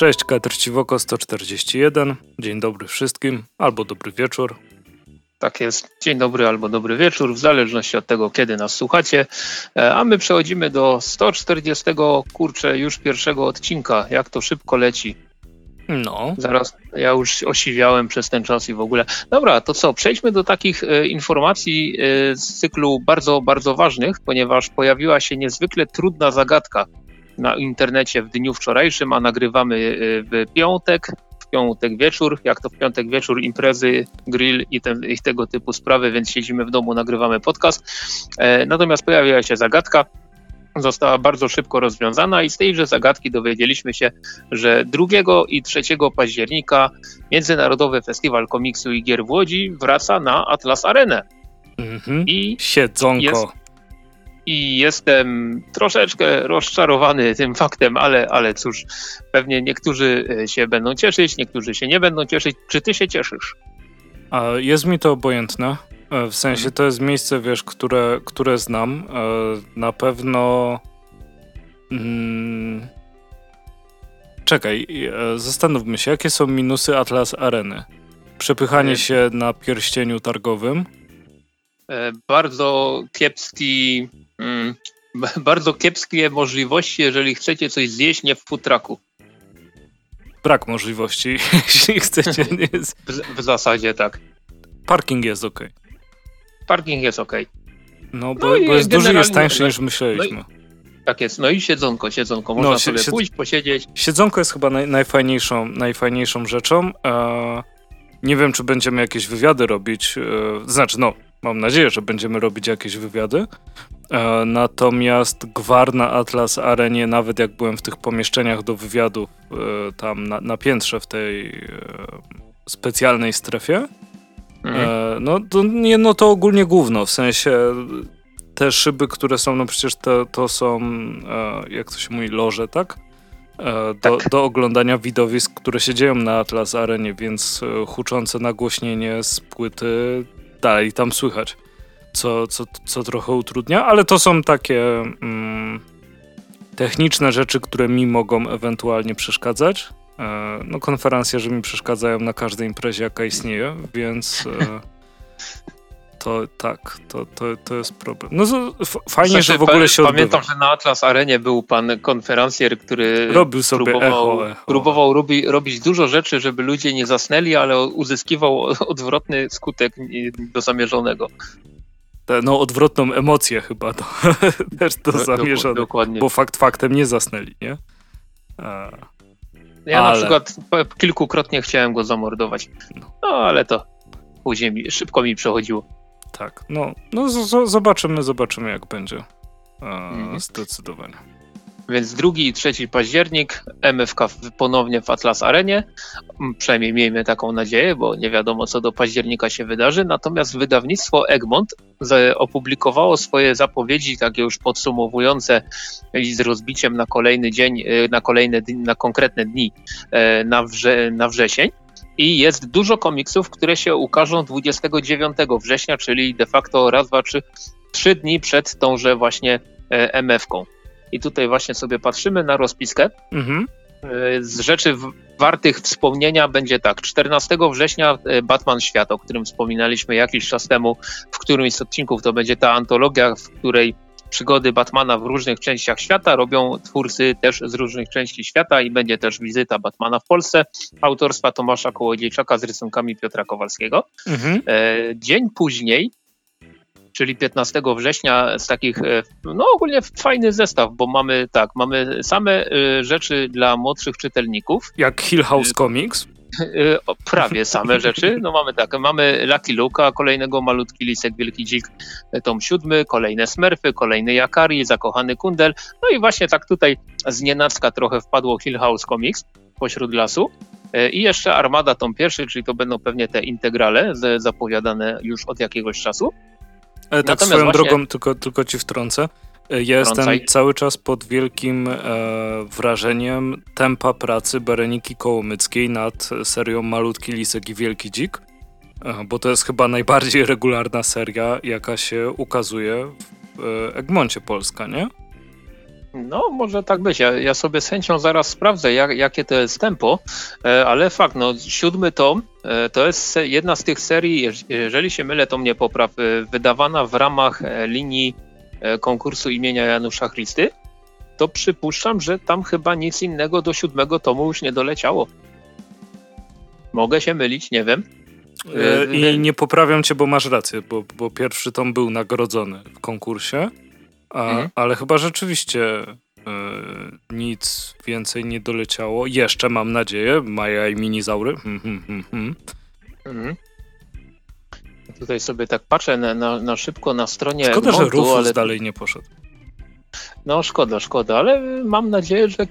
Cześć, Katr Ciwoko 141. Dzień dobry wszystkim, albo dobry wieczór. Tak jest. Dzień dobry albo dobry wieczór, w zależności od tego, kiedy nas słuchacie. E, a my przechodzimy do 140, kurczę, już pierwszego odcinka. Jak to szybko leci. No. Zaraz, ja już osiwiałem przez ten czas i w ogóle. Dobra, to co? Przejdźmy do takich e, informacji e, z cyklu bardzo, bardzo ważnych, ponieważ pojawiła się niezwykle trudna zagadka na internecie w dniu wczorajszym, a nagrywamy w piątek, w piątek wieczór. Jak to w piątek wieczór imprezy, grill i, ten, i tego typu sprawy, więc siedzimy w domu, nagrywamy podcast. Natomiast pojawiła się zagadka została bardzo szybko rozwiązana i z tejże zagadki dowiedzieliśmy się, że 2 i 3 października Międzynarodowy Festiwal Komiksu i Gier w Łodzi wraca na Atlas Arenę. Mhm. I siedzonko. Jest, I jestem troszeczkę rozczarowany tym faktem, ale, ale cóż, pewnie niektórzy e, się będą cieszyć, niektórzy się nie będą cieszyć. Czy ty się cieszysz? A jest mi to obojętne. E, w sensie mhm. to jest miejsce, wiesz, które, które znam. E, na pewno. Hmm... Czekaj, zastanówmy się, jakie są minusy Atlas Areny? Przepychanie się na pierścieniu targowym. Bardzo kiepski. Mm, bardzo kiepskie możliwości, jeżeli chcecie coś zjeść nie w futraku. Brak możliwości, jeśli chcecie. Nie jest... w, w zasadzie tak. Parking jest ok parking jest ok. No, bo, no bo jest duży, jest tańszy niż myśleliśmy. No i, tak jest, no i siedzonko, siedzonko, można no, sobie sied... pójść, posiedzieć. Siedzonko jest chyba naj, najfajniejszą, najfajniejszą rzeczą. E, nie wiem, czy będziemy jakieś wywiady robić, e, znaczy no, mam nadzieję, że będziemy robić jakieś wywiady. E, natomiast gwar na Atlas Arenie, nawet jak byłem w tych pomieszczeniach do wywiadów, e, tam na, na piętrze w tej e, specjalnej strefie, Mhm. No, to, nie, no to ogólnie główno, w sensie te szyby, które są, no przecież to, to są, jak to się mówi, loże, tak? Do, tak? do oglądania widowisk, które się dzieją na Atlas Arenie, więc huczące nagłośnienie z płyty dalej tam słychać, co, co, co trochę utrudnia, ale to są takie mm, techniczne rzeczy, które mi mogą ewentualnie przeszkadzać. E, no, konferencje, że mi przeszkadzają na każdej imprezie, jaka istnieje, więc e, to tak, to, to, to jest problem. No fajnie, znaczy, że w ogóle się Pamiętam, odbywa. że na Atlas Arenie był pan konferencjer, który robił sobie próbował, echo, echo. próbował robi, robić dużo rzeczy, żeby ludzie nie zasnęli, ale uzyskiwał odwrotny skutek do zamierzonego. No, odwrotną emocję chyba to też to zamierzone. Dokładnie. Bo fakt faktem nie zasnęli, nie? A. Ja ale... na przykład kilkukrotnie chciałem go zamordować. No ale to później mi, szybko mi przechodziło. Tak, no, no z- zobaczymy, zobaczymy jak będzie. E, mhm. Zdecydowanie. Więc 2 i 3 październik MFK ponownie w Atlas Arenie. Przynajmniej miejmy taką nadzieję, bo nie wiadomo co do października się wydarzy. Natomiast wydawnictwo Egmont opublikowało swoje zapowiedzi, takie już podsumowujące z rozbiciem na kolejny dzień, e, na kolejne na konkretne dni e, na, wrze, na wrzesień. I jest dużo komiksów, które się ukażą 29 września, czyli de facto raz, dwa, trzy, trzy dni przed tąże właśnie e, MF-ką. I tutaj właśnie sobie patrzymy na rozpiskę. Mhm. E, z rzeczy wartych wspomnienia będzie tak. 14 września e, Batman Świat, o którym wspominaliśmy jakiś czas temu, w którymś z odcinków to będzie ta antologia, w której przygody Batmana w różnych częściach świata robią twórcy też z różnych części świata i będzie też wizyta Batmana w Polsce autorstwa Tomasza Kołodziejczaka z rysunkami Piotra Kowalskiego. Mhm. E, dzień później czyli 15 września z takich, e, no ogólnie fajny zestaw, bo mamy tak, mamy same e, rzeczy dla młodszych czytelników. Jak Hill House Comics? E, prawie same rzeczy. No mamy tak, mamy Lucky Luka, kolejnego malutki lisek, wielki dzik, tom siódmy, kolejne Smurfy, kolejny Jakari, zakochany Kundel. No i właśnie tak tutaj z nienacka trochę wpadło Hill House Comics pośród lasu. I jeszcze Armada tom pierwszy, czyli to będą pewnie te integrale zapowiadane już od jakiegoś czasu. Ale tak swoją właśnie... drogą, tylko, tylko ci wtrącę. E, ja jestem cały czas pod wielkim e, wrażeniem tempa pracy Bereniki Kołomyckiej nad serią Malutki Lisek i Wielki Dzik, e, bo to jest chyba najbardziej regularna seria, jaka się ukazuje w e, Egmoncie Polska, nie? No, może tak być. Ja, ja sobie z chęcią zaraz sprawdzę, jak, jakie to jest tempo, e, ale fakt, no, siódmy tom e, to jest jedna z tych serii, jeżeli się mylę, to mnie popraw, e, wydawana w ramach linii konkursu imienia Janusza Christy, to przypuszczam, że tam chyba nic innego do siódmego tomu już nie doleciało. Mogę się mylić, nie wiem. I nie poprawiam cię, bo masz rację, bo, bo pierwszy tom był nagrodzony w konkursie a, mhm. Ale chyba rzeczywiście y, nic więcej nie doleciało. Jeszcze mam nadzieję. Maja i minizaury. Hmm, hmm, hmm, mhm. Tutaj sobie tak patrzę na, na, na szybko na stronie. Szkoda, Egmontu, że Rufus ale... dalej nie poszedł. No szkoda, szkoda, ale mam nadzieję, że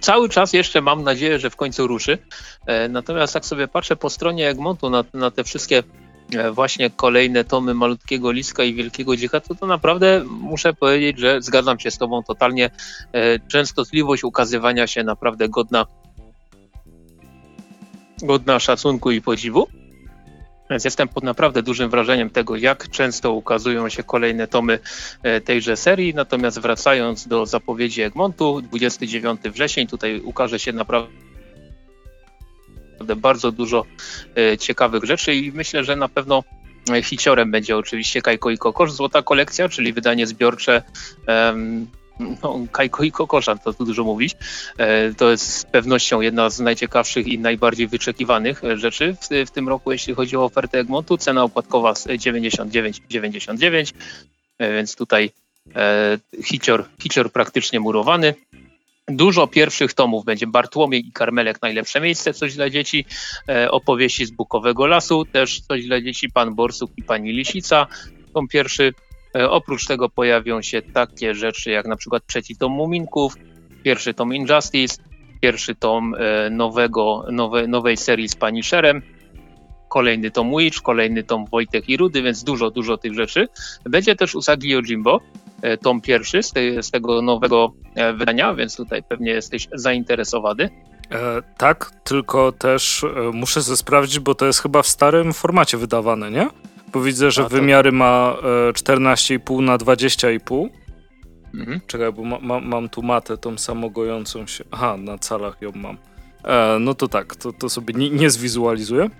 cały czas jeszcze mam nadzieję, że w końcu ruszy. E, natomiast jak sobie patrzę po stronie Egmontu na, na te wszystkie E, właśnie kolejne tomy Malutkiego Liska i Wielkiego Dzika, to, to naprawdę muszę powiedzieć, że zgadzam się z Tobą totalnie. E, częstotliwość ukazywania się naprawdę godna, godna szacunku i podziwu. Więc jestem pod naprawdę dużym wrażeniem tego, jak często ukazują się kolejne tomy e, tejże serii. Natomiast wracając do zapowiedzi Egmontu, 29 wrzesień, tutaj ukaże się naprawdę naprawdę bardzo dużo e, ciekawych rzeczy i myślę, że na pewno e, hiciorem będzie oczywiście Kajko i Kokosz, złota kolekcja, czyli wydanie zbiorcze no, Kajko i Kokosza, to tu dużo mówić. E, to jest z pewnością jedna z najciekawszych i najbardziej wyczekiwanych rzeczy w, w tym roku, jeśli chodzi o ofertę Egmontu. Cena opłatkowa 99,99, więc tutaj hicior, hicior praktycznie murowany. Dużo pierwszych tomów będzie Bartłomiej i Karmelek Najlepsze Miejsce, coś dla dzieci, e, opowieści z Bukowego Lasu, też coś dla dzieci, Pan Borsuk i Pani Lisica, tom pierwszy. E, oprócz tego pojawią się takie rzeczy jak na przykład trzeci tom Muminków, pierwszy tom Injustice, pierwszy tom e, nowego, nowe, nowej serii z Pani Szerem, kolejny tom Witch, kolejny tom Wojtek i Rudy, więc dużo, dużo tych rzeczy. Będzie też Usagi Yojimbo, tom pierwszy z, z tego nowego e, wydania, więc tutaj pewnie jesteś zainteresowany. E, tak, tylko też e, muszę sobie sprawdzić, bo to jest chyba w starym formacie wydawane, nie? Bo widzę, że A, to... wymiary ma e, 14,5 na 20,5. Mhm. Czekaj, bo ma, ma, mam tu matę tą samogojącą się. Aha, na calach ją mam. E, no to tak, to, to sobie nie, nie zwizualizuję.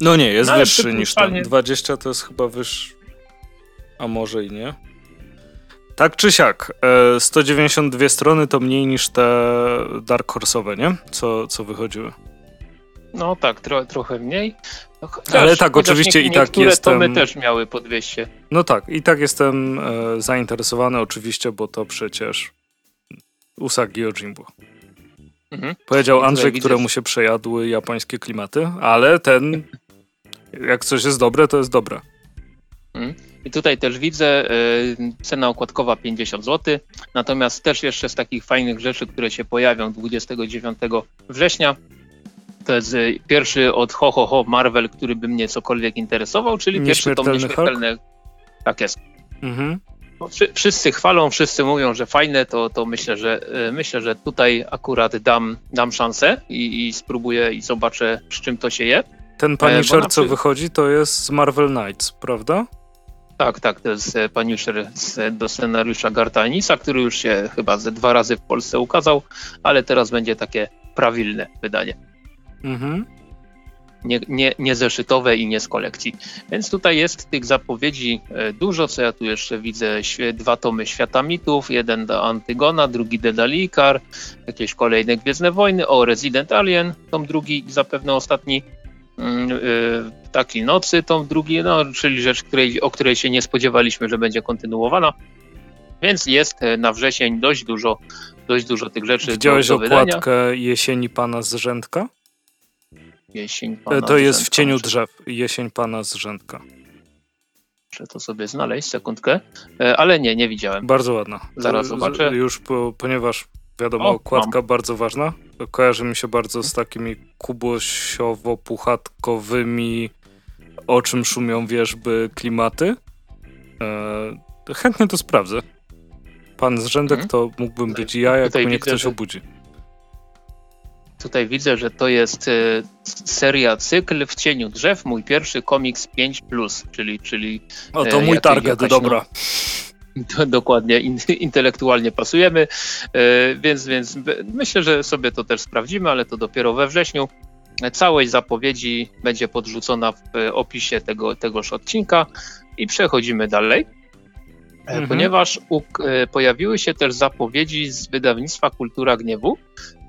No nie, jest no, wyższy niż ten. 20 to jest chyba wyższy. A może i nie. Tak czy siak, 192 e, strony to mniej niż te Dark Horse'owe, nie? Co, co wychodziły. No tak, tro, trochę mniej. No, chociaż, Ale tak, oczywiście i tak jestem... tomy też miały po 200. No tak, i tak jestem e, zainteresowany oczywiście, bo to przecież Usagi Yojimbo. Mhm. Powiedział Andrzej, któremu się przejadły japońskie klimaty, ale ten, jak coś jest dobre, to jest dobre. Mhm. I tutaj też widzę y, cena okładkowa 50 zł. Natomiast też jeszcze z takich fajnych rzeczy, które się pojawią 29 września, to jest y, pierwszy od Ho Ho Ho Marvel, który by mnie cokolwiek interesował, czyli pierwszy tom Nieśmiertelny. Tak jest. Mhm. No, wszyscy chwalą, wszyscy mówią, że fajne, to, to myślę, że y, myślę, że tutaj akurat dam, dam szansę i, i spróbuję i zobaczę, z czym to się je. Ten e, co wychodzi, to jest z Marvel Knights, prawda? Tak, tak, to jest e, Punisher do scenariusza Gartanisa, który już się chyba ze dwa razy w Polsce ukazał, ale teraz będzie takie prawilne wydanie. Mhm. Nie, nie, nie zeszytowe i nie z kolekcji. Więc tutaj jest tych zapowiedzi e, dużo, co ja tu jeszcze widzę. Dwa tomy Świata Mitów, jeden do Antygona, drugi Dedalikar, jakieś kolejne Gwiezdne Wojny, o Resident Alien, tom drugi zapewne ostatni takiej nocy, tą drugi, no, czyli rzecz, której, o której się nie spodziewaliśmy, że będzie kontynuowana. Więc jest e, na wrzesień dość dużo, dość dużo tych rzeczy. Widziałeś do, do okładkę wydania. Jesieni Pana z Rzędka? Jesień e, Pana To jest w cieniu drzew. Jesień Pana z Rzędka. Muszę to sobie znaleźć, sekundkę. E, ale nie, nie widziałem. Bardzo ładna. Zaraz zobaczę. Już po, ponieważ Wiadomo, o, okładka mam. bardzo ważna. Kojarzy mi się bardzo z takimi kubosiowo-puchatkowymi, o czym szumią wierzby klimaty. E, chętnie to sprawdzę. Pan z rzędek hmm. to mógłbym być ja, jak mnie ktoś że... obudzi. Tutaj widzę, że to jest y, seria cykl w cieniu drzew, mój pierwszy komiks 5, czyli. czyli o, to y, mój target, dobra. Dokładnie intelektualnie pasujemy, więc, więc myślę, że sobie to też sprawdzimy, ale to dopiero we wrześniu. Całość zapowiedzi będzie podrzucona w opisie tego, tegoż odcinka i przechodzimy dalej. E, mhm. Ponieważ u, e, pojawiły się też zapowiedzi z wydawnictwa Kultura Gniewu,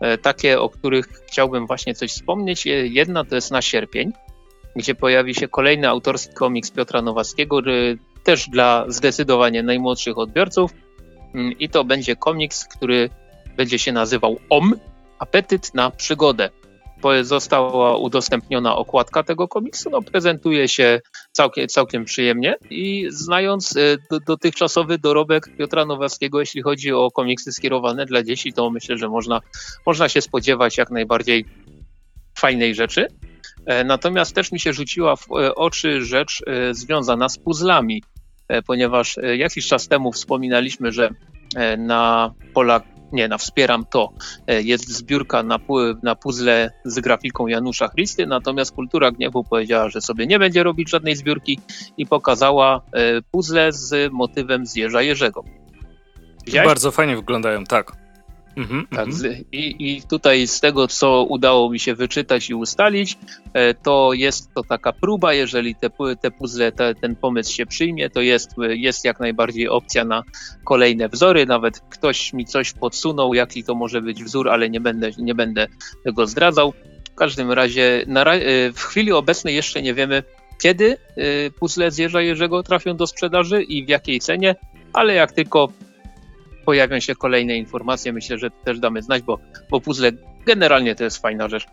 e, takie, o których chciałbym właśnie coś wspomnieć. Jedna to jest na sierpień, gdzie pojawi się kolejny autorski komiks Piotra Nowackiego, też dla zdecydowanie najmłodszych odbiorców. Mm, I to będzie komiks, który będzie się nazywał OM Apetyt na przygodę została udostępniona okładka tego komiksu. No, prezentuje się całkiem, całkiem przyjemnie i znając e, do, dotychczasowy dorobek Piotra Nowackiego, jeśli chodzi o komiksy skierowane dla dzieci, to myślę, że można, można się spodziewać jak najbardziej fajnej rzeczy. E, natomiast też mi się rzuciła w e, oczy rzecz związana z puzzlami, ponieważ jakiś czas temu wspominaliśmy, że na polach nie, na Wspieram to e, jest zbiórka na, na puzzle z grafiką Janusza Christy, natomiast Kultura Gniewu powiedziała, że sobie nie będzie robić żadnej zbiórki i pokazała e, puzzle z motywem z Jeża Jerzego. Widziałeś? Bardzo fajnie wyglądają, tak. Mhm, tak, i, I tutaj z tego, co udało mi się wyczytać i ustalić, e, to jest to taka próba, jeżeli te, te puzzle, te, ten pomysł się przyjmie, to jest, jest jak najbardziej opcja na kolejne wzory. Nawet ktoś mi coś podsunął, jaki to może być wzór, ale nie będę, nie będę tego zdradzał. W każdym razie na, e, w chwili obecnej jeszcze nie wiemy, kiedy e, puzzle z Jerza Jerzego trafią do sprzedaży i w jakiej cenie, ale jak tylko pojawią się kolejne informacje, myślę, że też damy znać, bo, bo puzzle generalnie to jest fajna rzecz.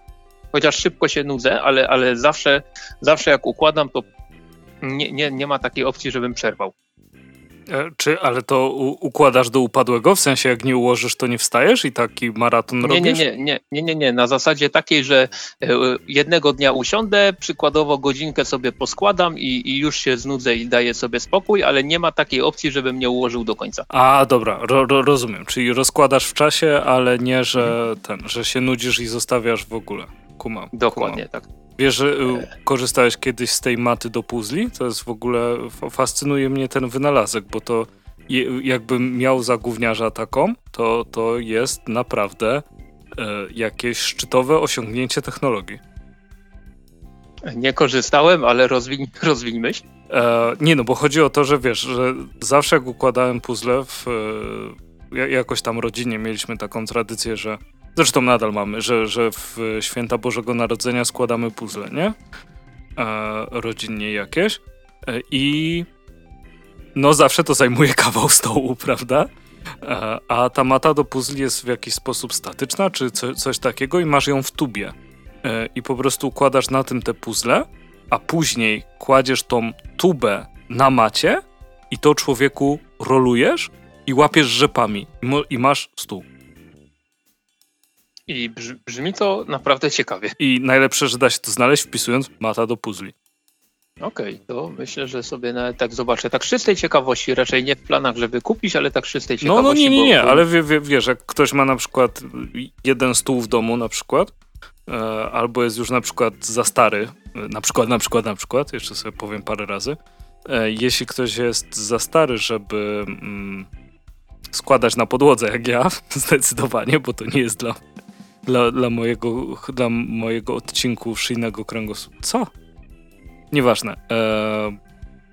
Chociaż szybko się nudzę, ale, ale zawsze, zawsze jak układam, to nie, nie, nie ma takiej opcji, żebym przerwał. E, czy, ale to układasz do upadłego? W sensie, jak nie ułożysz, to nie wstajesz i taki maraton nie, robisz? Nie, nie, nie, nie, nie, nie. Na zasadzie takiej, że e, jednego dnia usiądę, przykładowo godzinkę sobie poskładam i, i już się znudzę i daję sobie spokój, ale nie ma takiej opcji, żebym nie ułożył do końca. A, dobra, ro, ro, rozumiem. Czyli rozkładasz w czasie, ale nie, że ten, że się nudzisz i zostawiasz w ogóle. Kumam. Dokładnie, kumam. tak. Wiesz, że y, korzystałeś kiedyś z tej maty do puzli? To jest w ogóle, fascynuje mnie ten wynalazek, bo to jakbym miał za gówniarza taką, to, to jest naprawdę e, jakieś szczytowe osiągnięcie technologii. Nie korzystałem, ale rozwiń, rozwiń myśl. E, nie, no bo chodzi o to, że wiesz, że zawsze jak układałem puzzle w, e, jakoś tam rodzinie mieliśmy taką tradycję, że Zresztą nadal mamy, że, że w święta Bożego Narodzenia składamy puzzle, nie? E, rodzinnie jakieś. E, I no zawsze to zajmuje kawał stołu, prawda? E, a ta mata do puzli jest w jakiś sposób statyczna, czy co, coś takiego i masz ją w tubie. E, I po prostu układasz na tym te puzzle, a później kładziesz tą tubę na macie i to człowieku rolujesz i łapiesz rzepami i, i masz stół. I brzmi to naprawdę ciekawie. I najlepsze, że da się to znaleźć wpisując mata do puzli. Okej, okay, to myślę, że sobie nawet tak zobaczę. Tak czystej ciekawości, raczej nie w planach, żeby kupić, ale tak czystej ciekawości. No, no nie, nie, nie, bo... ale wie, wie, wiesz, jak ktoś ma na przykład jeden stół w domu na przykład, e, albo jest już na przykład za stary, e, na przykład, na przykład, na przykład, jeszcze sobie powiem parę razy, e, jeśli ktoś jest za stary, żeby mm, składać na podłodze jak ja, zdecydowanie, bo to nie jest dla dla, dla, mojego, dla mojego odcinku szyjnego kręgosłupa. Co? Nieważne. E,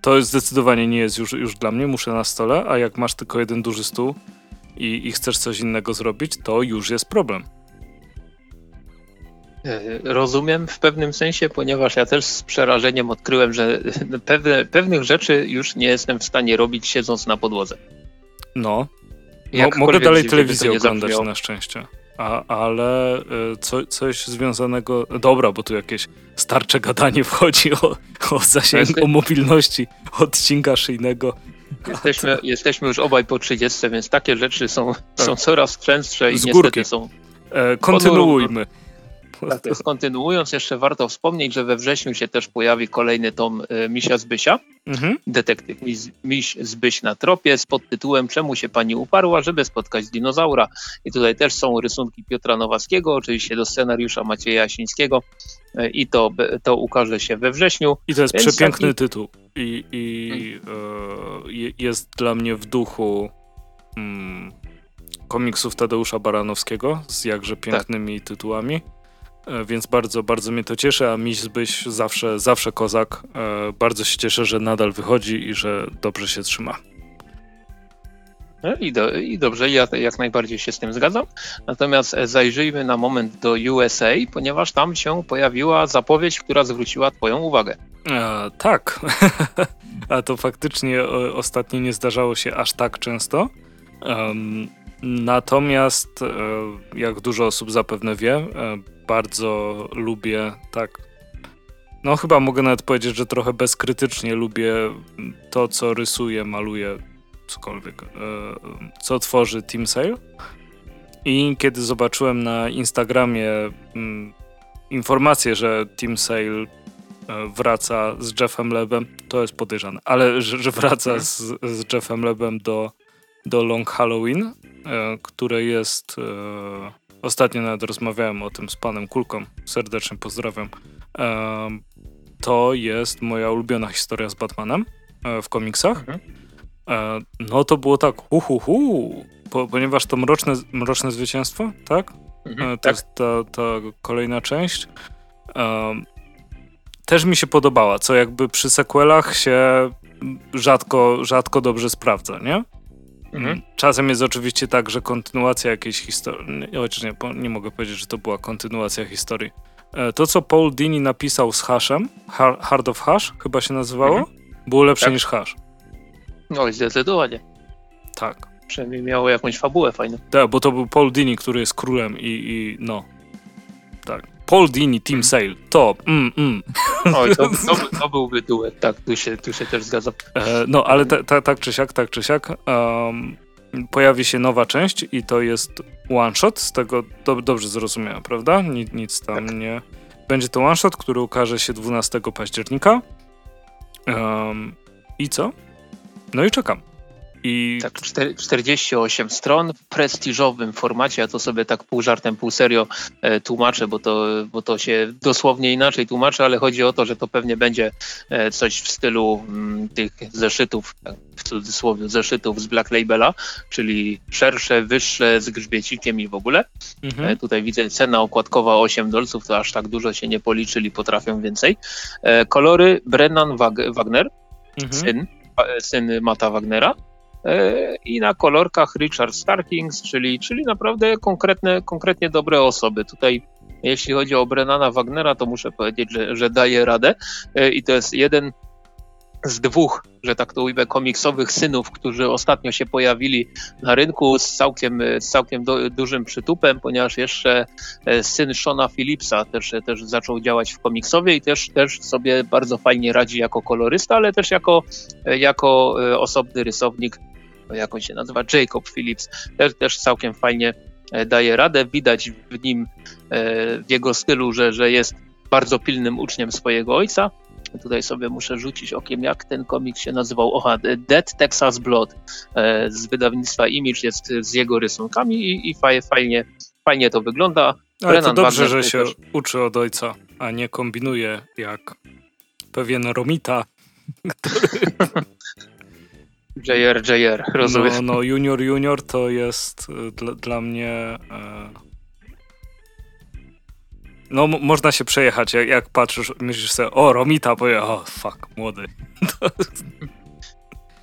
to zdecydowanie nie jest już, już dla mnie, muszę na stole, a jak masz tylko jeden duży stół i, i chcesz coś innego zrobić, to już jest problem. E, rozumiem w pewnym sensie, ponieważ ja też z przerażeniem odkryłem, że pewne, pewnych rzeczy już nie jestem w stanie robić siedząc na podłodze. No. mogę dalej telewizję oglądać na szczęście. A, ale y, co, coś związanego. Dobra, bo tu jakieś starcze gadanie wchodzi o, o zasięgu, o mobilności odcinka szyjnego. Jesteśmy, jesteśmy już obaj po 30, więc takie rzeczy są, tak. są coraz częstsze i Z niestety górki. są. E, kontynuujmy. Tak, kontynuując, jeszcze warto wspomnieć, że we wrześniu się też pojawi kolejny tom e, Misia Zbysia, mhm. detektyw Miś, Zbyś na tropie z podtytułem Czemu się pani uparła, żeby spotkać dinozaura. I tutaj też są rysunki Piotra Nowackiego, oczywiście do scenariusza Macieja Jasińskiego e, i to, to ukaże się we wrześniu. I to jest przepiękny taki... tytuł. i, i e, jest dla mnie w duchu mm, komiksów Tadeusza Baranowskiego z jakże tak. pięknymi tak. tytułami. E, więc bardzo, bardzo mnie to cieszy, a Miś Zbyś zawsze, zawsze kozak. E, bardzo się cieszę, że nadal wychodzi i że dobrze się trzyma. No I, do, I dobrze, ja jak najbardziej się z tym zgadzam. Natomiast zajrzyjmy na moment do USA, ponieważ tam się pojawiła zapowiedź, która zwróciła Twoją uwagę. E, tak, a to faktycznie ostatnio nie zdarzało się aż tak często. Um, natomiast, e, jak dużo osób zapewne wie, e, bardzo lubię tak. No, chyba mogę nawet powiedzieć, że trochę bezkrytycznie lubię to, co rysuje, maluje cokolwiek, e, co tworzy Team Sale. I kiedy zobaczyłem na Instagramie mm, informację, że Team Sale wraca z Jeffem Lebem, to jest podejrzane, ale że, wraca z, z Jeffem Lebem do, do Long Halloween, które jest. Ostatnio nawet rozmawiałem o tym z panem Kulką. Serdecznie pozdrawiam. To jest moja ulubiona historia z Batmanem w komiksach. Mhm. E, no to było tak, uhuhu, po, ponieważ to mroczne, mroczne zwycięstwo, tak? Mhm, e, to tak. jest ta, ta kolejna część. E, też mi się podobała, co jakby przy sequelach się rzadko, rzadko dobrze sprawdza, nie? Mhm. Czasem jest oczywiście tak, że kontynuacja jakiejś historii, chociaż nie, nie mogę powiedzieć, że to była kontynuacja historii. To, co Paul Dini napisał z Hashem, Hard of Hash chyba się nazywało, mhm. było lepsze tak. niż Hash. No, zdecydowanie. Tak. Przynajmniej miało jakąś fabułę fajną. Tak, bo to był Paul Dini, który jest królem i, i no. Tak. Paul Dini, Team mm. Sale. To, mm, mm. Oj, to, to, to byłby duet, tak, tu się, tu się też zgadzam. E, no, ale ta, ta, tak czy siak, tak czy siak, um, pojawi się nowa część i to jest one shot, z tego do, dobrze zrozumiałem, prawda? Nic, nic tam tak. nie... Będzie to one shot, który ukaże się 12 października. Um, I co? No i czekam. I... Tak, 48 stron w prestiżowym formacie, ja to sobie tak pół żartem, pół serio e, tłumaczę, bo to, bo to się dosłownie inaczej tłumaczy, ale chodzi o to, że to pewnie będzie e, coś w stylu mm, tych zeszytów, tak, w cudzysłowie zeszytów z Black Labela, czyli szersze, wyższe, z grzbiecikiem i w ogóle. Mhm. E, tutaj widzę cena okładkowa 8 dolców, to aż tak dużo się nie policzyli, potrafią więcej. Kolory Brennan Wag Wagner, mhm. syn syn Mata Wagnera. E, I na kolorkach Richard Starkings, czyli, czyli naprawdę konkretne, konkretnie dobre osoby. Tutaj jeśli chodzi o Brennana Wagnera, to muszę powiedzieć, że, że daje radę e, i to jest jeden z dwóch, że tak to ujmę, komiksowych synów, którzy ostatnio się pojawili na rynku z całkiem, z całkiem do, dużym przytupem, ponieważ jeszcze e, syn Shona Phillipsa też, też zaczął działać w komiksowie i też, też sobie bardzo fajnie radzi jako kolorysta, ale też jako, e, jako e, osobny rysownik, jak on się nazywa, Jacob Phillips, też, też całkiem fajnie daje radę. Widać w nim, w jego stylu, że, że jest bardzo pilnym uczniem swojego ojca Tutaj sobie muszę rzucić okiem, jak ten komiks się nazywał. Oha, Dead Texas Blood e, z wydawnictwa Image jest z jego rysunkami i, i fajnie, fajnie to wygląda. Ale Brennan to dobrze, Wagner że się też... uczy od ojca, a nie kombinuje jak pewien Romita, który... JR, JR, rozumiem. No, no, Junior, Junior to jest e, dla, dla mnie... E no, można się przejechać, jak, jak patrzysz, myślisz sobie, o, Romita pojechał, o, fuck, młody.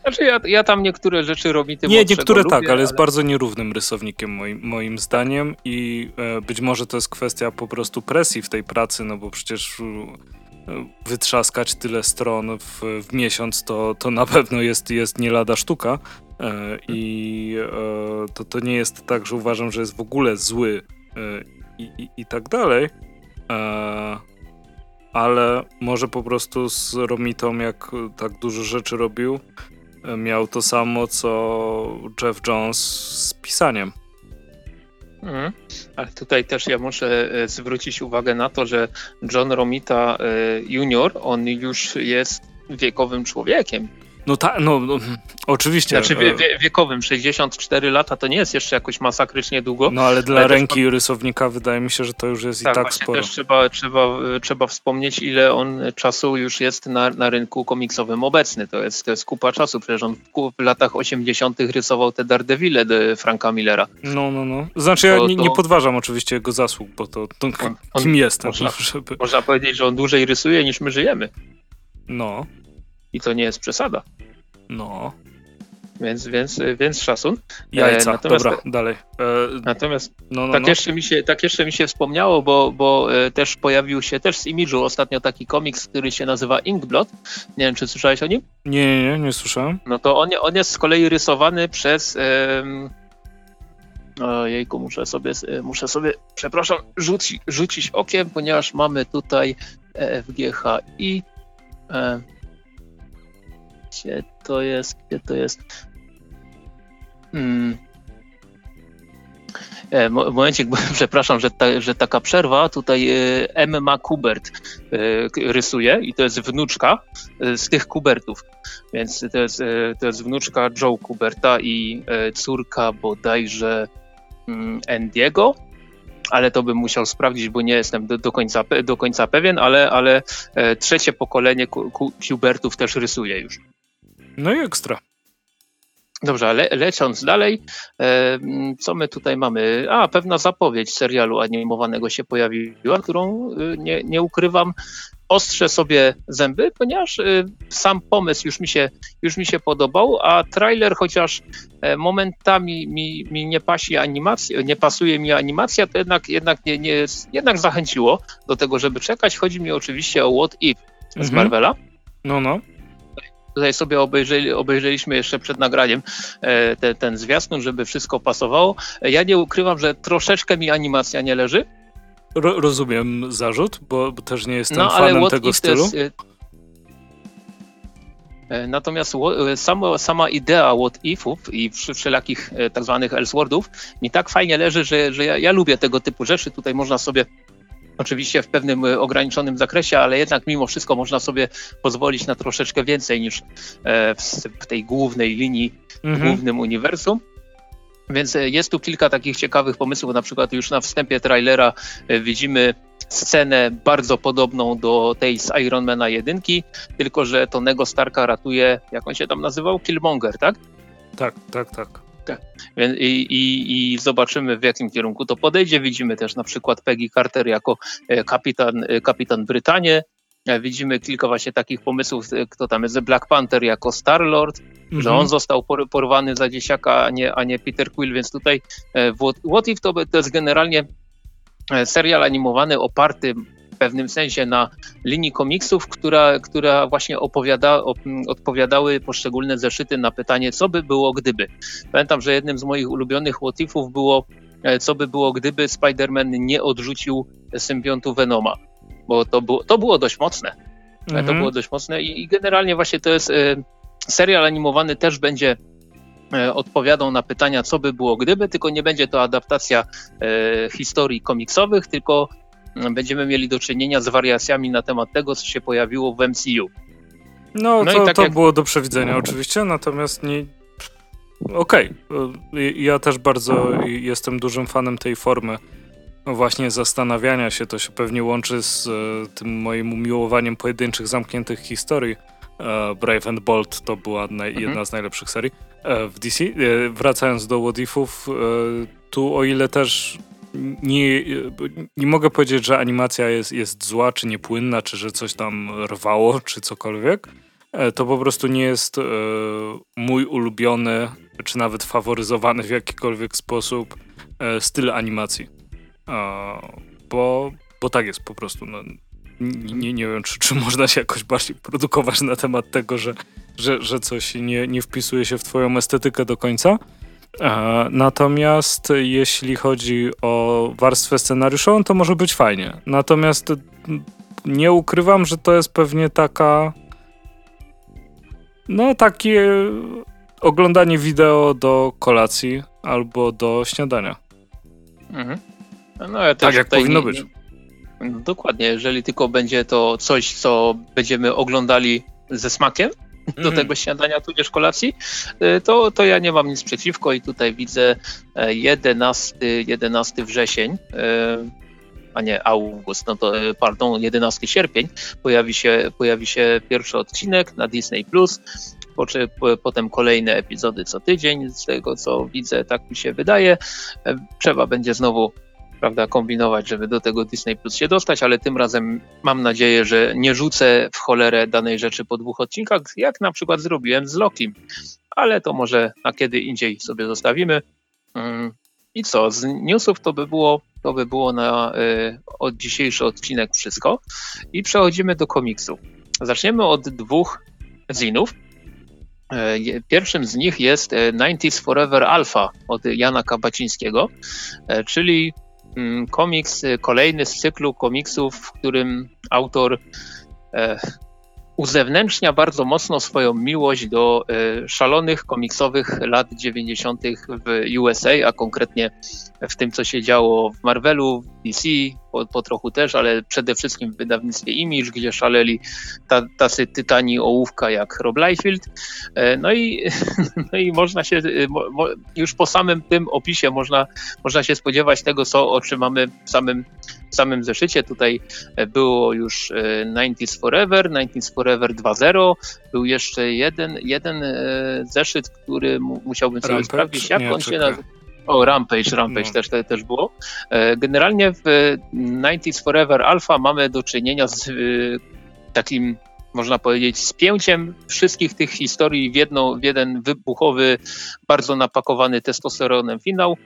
Znaczy ja, ja tam niektóre rzeczy Romity Nie, niektóre lubię, tak, ale, ale jest bardzo nierównym rysownikiem moim, moim zdaniem i e, być może to jest kwestia po prostu presji w tej pracy, no bo przecież e, wytrzaskać tyle stron w, w miesiąc to, to na pewno jest, jest nie lada sztuka e, i e, to, to nie jest tak, że uważam, że jest w ogóle zły e, i, i, i tak dalej, ale może po prostu z Romitą, jak tak dużo rzeczy robił, e, miał to samo co Jeff Jones z pisaniem. Mhm. Ale tutaj też ja muszę e, zwrócić uwagę na to, że John Romita Jr., on już jest wiekowym człowiekiem. No tak, no, no, oczywiście. Znaczy wie, wie, wiekowym, 64 lata to nie jest jeszcze jakoś masakrycznie długo. No ale dla ale ręki też... rysownika wydaje mi się, że to już jest tak, i tak sporo. też trzeba, trzeba, trzeba wspomnieć, ile on czasu już jest na, na rynku komiksowym obecny. To jest, to jest kupa czasu, przecież on w, latach 80. rysował te Daredevile Franka Millera. No, no, no. Znaczy ja to, nie, nie, podważam oczywiście jego zasług, bo to, to on, kim jestem, można, żeby... Można powiedzieć, że on dłużej rysuje niż my żyjemy. No. I to nie jest przesada. No. Więc, więc, więc szacun. Jajca, e, natomiast, dobra, dalej. E, natomiast no, no, tak, no. Jeszcze mi się, tak jeszcze mi się wspomniało, bo, bo e, też pojawił się też z Image'u ostatnio taki komiks, który się nazywa Inkblot. Nie wiem, czy słyszałeś o nim? Nie, nie, nie, słyszałem. No to on, on jest z kolei rysowany przez... Um, Ojejku, muszę sobie, e, muszę sobie, przepraszam, rzuci, rzucić okiem, ponieważ mamy tutaj FGHI. E, gdzie to jest? Gdzie to jest? Hmm. E, momencik, przepraszam, że, ta, że taka przerwa. Tutaj e, Emma Kubert e, rysuje i to jest wnuczka z tych Kubertów. Więc to jest, to jest wnuczka Joe Kuberta i córka bodajże mm, Andiego ale to bym musiał sprawdzić, bo nie jestem do, do, końca, do końca pewien, ale, ale trzecie pokolenie Kubertów też rysuje już. No i ekstra. Dobrze, ale lecąc dalej, e, co my tutaj mamy? A, pewna zapowiedź serialu animowanego się pojawiła, którą e, nie, nie ukrywam, ostrzę sobie zęby, ponieważ e, sam pomysł już mi się, już mi się podobał, a trailer chociaż momentami mi, mi nie pasi animacja, nie pasuje mi animacja, to jednak, jednak, nie, nie, jednak zachęciło do tego, żeby czekać. Chodzi mi oczywiście o What If z mhm. Marvela. No, no tutaj sobie obejrzeli, obejrzeliśmy jeszcze przed nagraniem e, te, ten zwiastun, żeby wszystko pasowało. Ja nie ukrywam, że troszeczkę mi animacja nie leży. Ro rozumiem zarzut, bo, bo, też nie jestem no, fanem tego stylu. E, Natomiast sama, sama idea what ifów i wszelakich tak zwanych Elseworldów mi tak fajnie leży, że, że ja, ja, lubię tego typu rzeczy. Tutaj można sobie Oczywiście w pewnym e, ograniczonym zakresie, ale jednak mimo wszystko można sobie pozwolić na troszeczkę więcej niż e, w tej głównej linii, mhm. głównym uniwersum. Więc e, jest tu kilka takich ciekawych pomysłów. Na przykład już na wstępie trailera widzimy scenę bardzo podobną do tej z Ironmana 1, tylko że Tonego Starka ratuje, jak on się tam nazywał? Killmonger, tak? Tak, tak, tak. I, i, I, zobaczymy, w jakim kierunku to podejdzie. Widzimy też na przykład Peggy Carter jako e, kapitan, e, kapitan Brytanii. E, widzimy kilka właśnie takich pomysłów, kto tam jest Black Panther jako Star-Lord, mhm. że on został porwany za dziesiaka, a nie, a nie Peter Quill, więc tutaj What If to, to jest generalnie serial animowany oparty pewnym sensie na linii komiksów, która, która właśnie opowiada, odpowiadały poszczególne zeszyty na pytanie, co by było gdyby. Pamiętam, że jednym z moich ulubionych motyfów było, e, co by było gdyby Spider-Man nie odrzucił symbiontu Venoma, bo to było, to było dość mocne. Mhm. To było dość mocne i, i generalnie właśnie to jest e, serial animowany też będzie e, odpowiadał na pytania, co by było gdyby, tylko nie będzie to adaptacja e, historii komiksowych, tylko będziemy mieli do czynienia z wariacjami na temat tego, co się pojawiło w MCU. No, no to, tak to jak... było do przewidzenia oczywiście, natomiast nie... Okej, okay. ja też bardzo jestem dużym fanem tej formy właśnie zastanawiania się, to się pewnie łączy z e, tym moim umiłowaniem pojedynczych, zamkniętych historii. E, Brave and Bold to była mhm. jedna z najlepszych serii e, w DC. Wracając do What Ifów, tu o ile też nie, nie mogę powiedzieć, że animacja jest, jest zła, czy niepłynna, czy że coś tam rwało, czy cokolwiek. E, to po prostu nie jest e, mój ulubiony, czy nawet faworyzowany w jakikolwiek sposób e, styl animacji. Bo, bo tak jest po prostu. No, nie, nie wiem, czy, czy można się jakoś bardziej produkować na temat tego, że, że, że coś nie, nie wpisuje się w twoją estetykę do końca. Natomiast jeśli chodzi o warstwę scenariuszową, to może być fajnie. Natomiast nie ukrywam, że to jest pewnie taka. No, takie oglądanie wideo do kolacji albo do śniadania. Mhm. No, ja tak jak powinno nie, być. dokładnie, jeżeli tylko będzie to coś, co będziemy oglądali ze smakiem, do mm. tego śniadania tudzież kolacji, e, to, to ja nie mam nic przeciwko i tutaj widzę 11, 11 wrzesień, a nie august, no to pardon, 11 sierpień pojawi się, pojawi się pierwszy odcinek na Disney+. Plus potem kolejne epizody co tydzień, z tego co widzę, tak mi się wydaje. Trzeba będzie znowu prawda, kombinować, żeby do tego Disney Plus się dostać, ale tym razem mam nadzieję, że nie rzucę w cholerę danej rzeczy po dwóch odcinkach, jak na przykład zrobiłem z Loki. Ale to może na kiedy indziej sobie zostawimy. Mm, I co, z newsów to by było, to by było na y, od dzisiejszy odcinek wszystko. I przechodzimy do komiksów. Zaczniemy od dwóch zinów. E, pierwszym z nich jest 90s Forever Alpha od Jana Kabacińskiego, e, czyli komiks, y, kolejny z cyklu komiksów, w którym autor e, uzewnętrznia bardzo mocno swoją miłość do e, szalonych komiksowych lat 90. w USA, a konkretnie w tym, co się działo w Marvelu, DC, po, po trochu też, ale przede wszystkim w wydawnictwie Image, gdzie szaleli ta, tacy tytani ołówka jak Rob Liefeld. E, no i, no i można się, już po samym tym opisie można, można się spodziewać tego, co otrzymamy w samym w samym zeszycie. Tutaj e, było już 90s e, Forever, 90s Forever 2.0. Był jeszcze jeden, jeden e, zeszyt, który musiałbym sobie Rampage? sprawdzić, jak Nie, on się nazywa. O, Rampage, Rampage no. też, też było. Generalnie w 90s Forever Alpha mamy do czynienia z takim można powiedzieć, spięciem wszystkich tych historii w, jedno, w jeden wybuchowy, bardzo napakowany testosteronem finał.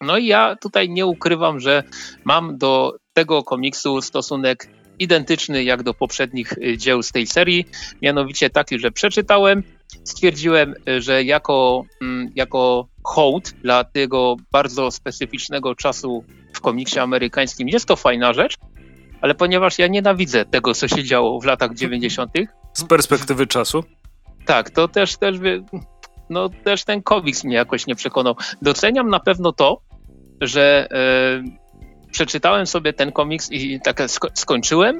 No i ja tutaj nie ukrywam, że mam do tego komiksu stosunek identyczny jak do poprzednich dzieł z tej serii, mianowicie taki, że przeczytałem, stwierdziłem, y, że jako, mm, jako hołd dla tego bardzo specyficznego czasu w komiksie amerykańskim jest to fajna rzecz, ale ponieważ ja nienawidzę tego, co się działo w latach 90. Z perspektywy czasu? Tak, to też, też, no, też ten komiks mnie jakoś nie przekonał. Doceniam na pewno to, że e, przeczytałem sobie ten komiks i tak sko skończyłem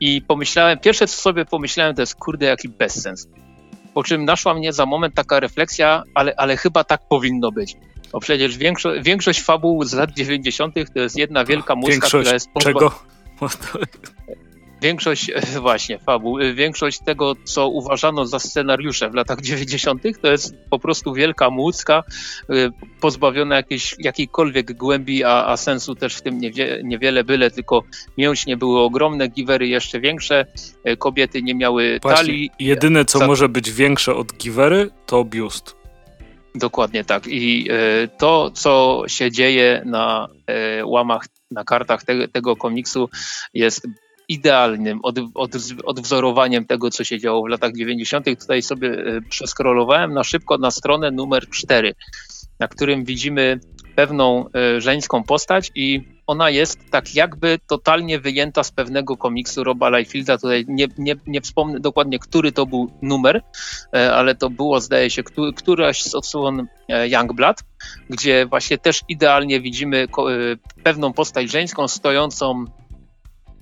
i pomyślałem, pierwsze co sobie pomyślałem to jest kurde jaki bezsens. Po czym naszła mnie za moment taka refleksja, ale, ale chyba tak powinno być. Bo przecież większo większość fabuł z lat 90. to jest jedna wielka muska, która jest... Czego? większość, właśnie, fabuł, większość tego, co uważano za scenariusze w latach 90., to jest po prostu wielka młódzka, y, pozbawiona jakiejś, jakiejkolwiek głębi, a, a sensu też w tym niewie, niewiele, byle tylko mięśnie były ogromne, giwery jeszcze większe, kobiety nie miały właśnie, talii. Jedyne, co za... może być większe od giwery, to biust. Dokładnie tak. I to, co się dzieje na łamach, na kartach te, tego komiksu, jest idealnym od, od, odwzorowaniem tego, co się działo w latach 90. Tutaj sobie e, przeskrolowałem na szybko na stronę numer 4, na którym widzimy pewną e, żeńską postać i ona jest tak jakby totalnie wyjęta z pewnego komiksu Roba Liefilda. Tutaj nie, nie, nie wspomnę dokładnie, który to był numer, e, ale to było, zdaje się, któraś z odsłon Youngblood, gdzie właśnie też idealnie widzimy pewną postać żeńską stojącą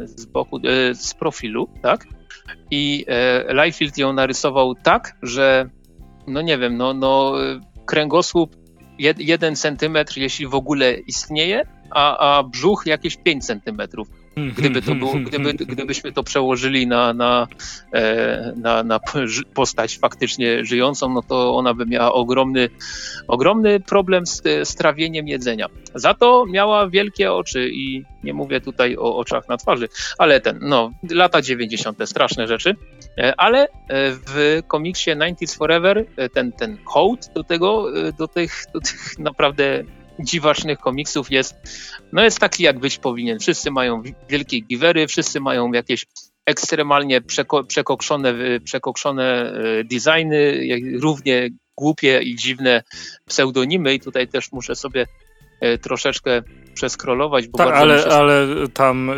z boku, e, z profilu, tak? I e, Liefeld ją narysował tak, że no nie wiem, no, no kręgosłup jeden centymetr, jeśli w ogóle istnieje, a, a brzuch jakieś 5 centymetrów. Gdyby to było, gdyby, gdybyśmy to przełożyli na, na, e, na, na postać faktycznie żyjącą, no to ona by miała ogromny, ogromny problem z, z trawieniem jedzenia. Za to miała wielkie oczy i nie mówię tutaj o oczach na twarzy, ale ten, no, lata 90. straszne rzeczy, e, ale e, w komiksie 90s Forever ten, ten hołd do tego, do tych, do tych naprawdę dziwacznych komiksów jest, no jest taki, jak być powinien. Wszyscy mają wielkie givery, wszyscy mają jakieś ekstremalnie przeko przekokszone, przekokszone e, designy, równie głupie i dziwne pseudonimy i tutaj też muszę sobie e, troszeczkę przeskrolować. Bo tak, ale, ale tam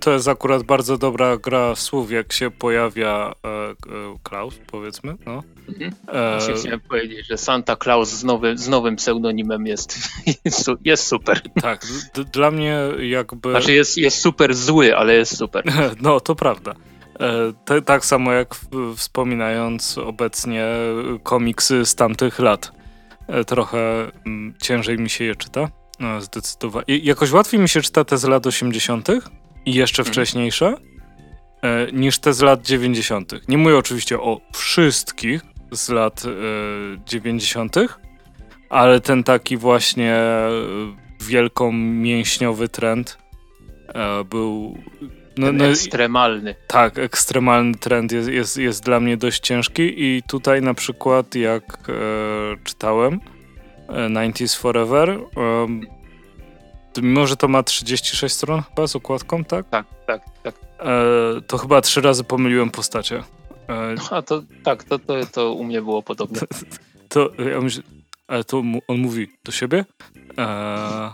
to jest akurat bardzo dobra gra słów, jak się pojawia e, e, Klaus, powiedzmy. No. Mhm. E... Chciałem powiedzieć, że Santa Claus z, nowy, z nowym pseudonimem jest, jest super. Tak, dla mnie jakby... Znaczy jest, jest super zły, ale jest super. no, to prawda. te, tak samo jak w, wspominając obecnie komiksy z tamtych lat. E, trochę m, mm, ciężej mi się je czyta. No, zdecydowanie. Jakoś łatwiej mi się czyta te z lat 80. i jeszcze mhm. wcześniejsze e, niż te z lat 90. Nie mówię oczywiście o wszystkich z lat e, 90., ale ten taki właśnie e, wielką mięśniowy trend e, był no, no, ekstremalny. Tak, ekstremalny trend jest, jest, jest dla mnie dość ciężki i tutaj na przykład jak e, czytałem e, 90s Forever, e, mimo że to ma 36 stron chyba z okładką, tak? Tak, tak, tak. E, to chyba trzy razy pomyliłem postacie. E, A to tak, to, to, to u mnie było podobne. To, to ja myślę, ale to on mówi do siebie? E,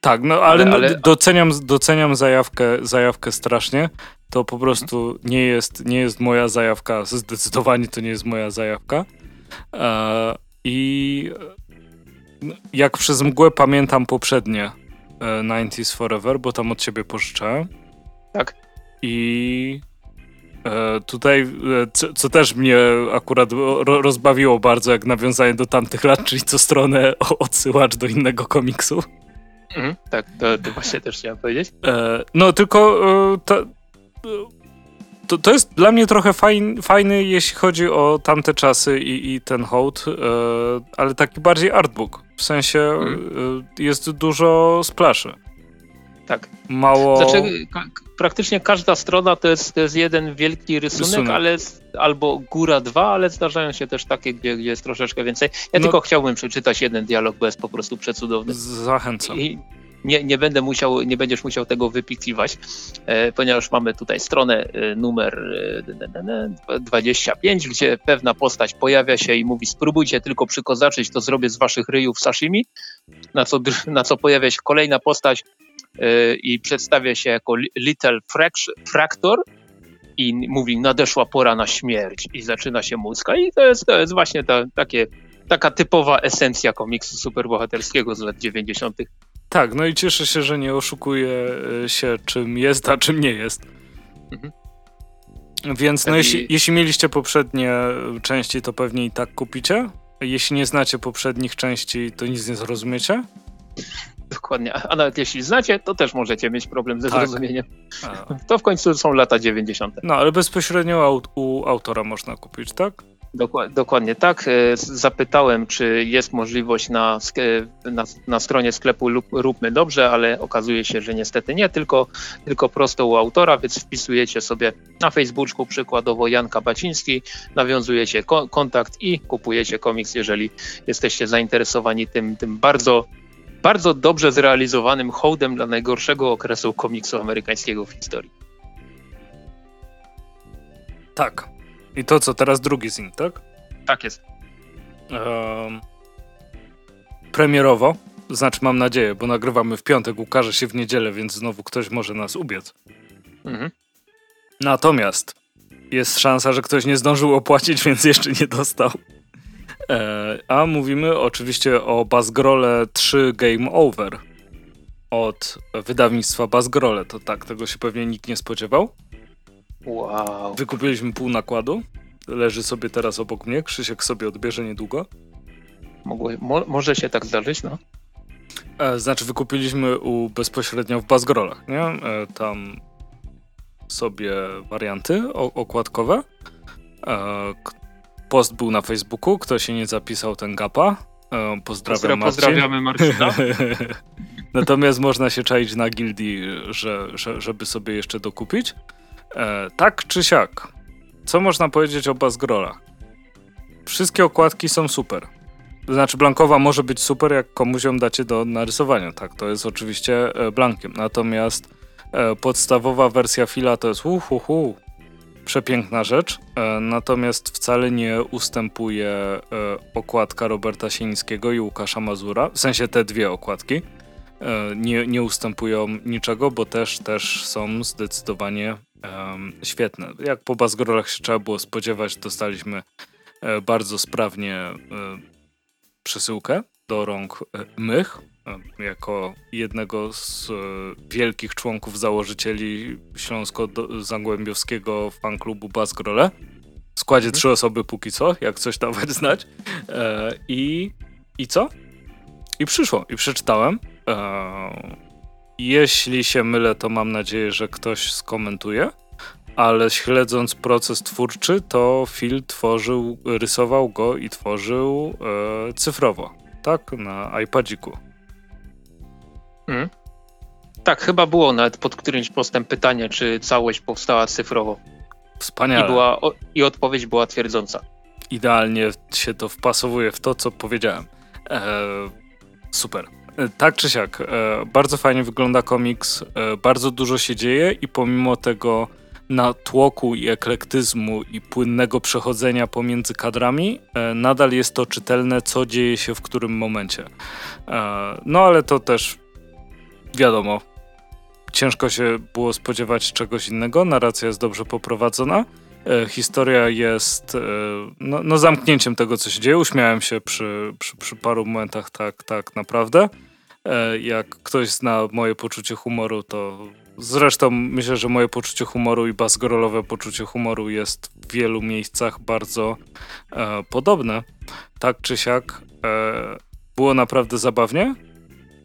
tak, no ale, ale, ale... Doceniam, doceniam zajawkę, zajawkę strasznie. To po prostu nie jest, nie jest moja zajawka. Zdecydowanie to nie jest moja zajawka. E, I no, jak przez mgłę pamiętam poprzednie e, 90s Forever, bo tam od ciebie pożyczałem. Tak. I e, tutaj, e, co, też mnie akurat ro, rozbawiło bardzo, jak nawiązanie do tamtych lat, czyli co stronę odsyłacz do innego komiksu. Mhm, tak, to, to, właśnie też chciałem powiedzieć. E, no tylko e, to, to, jest dla mnie trochę fajny, fajny, jeśli chodzi o tamte czasy i, i ten hołd, e, ale taki bardziej artbook. W sensie mhm. E, jest dużo splaszy. Tak. Mało. Znaczy, praktycznie każda strona to jest, to jest jeden wielki rysunek, rysunek. ale albo góra dwa, ale zdarzają się też takie, gdzie, gdzie jest troszeczkę więcej. Ja no, tylko chciałbym przeczytać jeden dialog, bo jest po prostu przecudowny. Zachęcam. I nie, nie będę musiał, nie będziesz musiał tego wypikliwać, e, ponieważ mamy tutaj stronę e, numer e, 25, gdzie pewna postać pojawia się i mówi spróbujcie tylko przykozaczyć, to zrobię z waszych ryjów sashimi, na co, na co pojawia się kolejna postać, E, i przedstawia się jako Little Fractor i mówi nadeszła pora na śmierć i zaczyna się muzyka i to jest, to jest właśnie ta, takie, taka typowa esencja komiksu superbohaterskiego z lat 90. Tak, no i cieszę się, że nie oszukuje e, się czym jest, a czym nie jest. Mhm. Więc no, jeśli, jeśli mieliście poprzednie części, to pewnie i tak kupicie. Jeśli nie znacie poprzednich części, to nic nie zrozumiecie. Dokładnie. A nawet jeśli znacie, to też możecie mieć problem ze tak. zrozumieniem. A. To w końcu są lata 90. No, ale bezpośrednio u autora można kupić, tak? Dokładnie tak. E, zapytałem, czy jest możliwość na, na, na, stronie sklepu Róbmy Dobrze, ale okazuje się, że niestety nie, tylko, tylko prosto u autora, więc wpisujecie sobie na Facebooku przykładowo Janka Baciński, nawiązujecie kontakt i kupujecie komiks, jeżeli jesteście zainteresowani tym, tym bardzo bardzo dobrze zrealizowanym hołdem dla najgorszego okresu komiksu amerykańskiego w historii. Tak. I to co, teraz drugi zin, tak? Tak jest. Um, premierowo, znaczy mam nadzieję, bo nagrywamy w piątek, ukaże się w niedzielę, więc znowu ktoś może nas ubiec. Mhm. Natomiast jest szansa, że ktoś nie zdążył opłacić, więc jeszcze nie dostał. E, a mówimy oczywiście o Bazgrole 3 Game Over od wydawnictwa Bazgrole. To tak, tego się pewnie nikt nie spodziewał. Wow. Wykupiliśmy pół nakładu. Leży sobie teraz obok mnie. Krzysiek sobie odbierze niedługo. Mogło, mo, może się tak zdarzyć, no. E, znaczy, wykupiliśmy u bezpośrednio w Bazgrolach, nie? E, tam sobie warianty okładkowe, post był na Facebooku, kto się nie zapisał, ten gapa. E, pozdrawiam Marcin. Pozdrawiamy Marcina. Natomiast można się czaić na gildii, że, że, żeby sobie jeszcze dokupić. E, tak czy siak, co można powiedzieć o Bazgrolach? Wszystkie okładki są super. Znaczy, blankowa może być super, jak komuś ją dacie do narysowania. Tak, to jest oczywiście e, blankiem. Natomiast e, podstawowa wersja fila to jest uhuhu, przepiękna rzecz, e, natomiast wcale nie ustępuje e, okładka Roberta Sienińskiego i Łukasza Mazura, w sensie te dwie okładki e, nie, nie ustępują niczego, bo też, też są zdecydowanie um, świetne. Jak po Bazgrolach się trzeba było spodziewać, dostaliśmy bardzo sprawnie przesyłkę do rąk mych e, jako jednego z e, wielkich członków założycieli Śląsko-Zagłębiowskiego fanklubu Basgrole. W składzie mhm. trzy osoby póki co, jak coś dawać znać. E, I, I co? I przyszło, i przeczytałem. Jeśli się mylę, to mam nadzieję, że ktoś skomentuje ale śledząc proces twórczy, to Phil tworzył, rysował go i tworzył e, cyfrowo, tak? Na iPadziku. Mm. Tak, chyba było nawet pod którymś postem pytanie, czy całość powstała cyfrowo. Wspaniale. I, była, i odpowiedź była twierdząca. Idealnie się to wpasowuje w to, co powiedziałem. E, super. E, tak czy siak, e, bardzo fajnie wygląda komiks, e, bardzo dużo się dzieje i pomimo tego natłoku i eklektyzmu i płynnego przechodzenia pomiędzy kadrami, nadal jest to czytelne, co dzieje się w którym momencie. No ale to też wiadomo, ciężko się było spodziewać czegoś innego. Narracja jest dobrze poprowadzona. E, historia jest no, no, zamknięciem tego, co się dzieje. Uśmiałem się przy, przy, przy paru momentach tak, tak naprawdę. Jak ktoś zna moje poczucie humoru, to Zresztą myślę, że moje poczucie humoru i basgorolowe poczucie humoru jest w wielu miejscach bardzo e, podobne. Tak czy siak e, było naprawdę zabawnie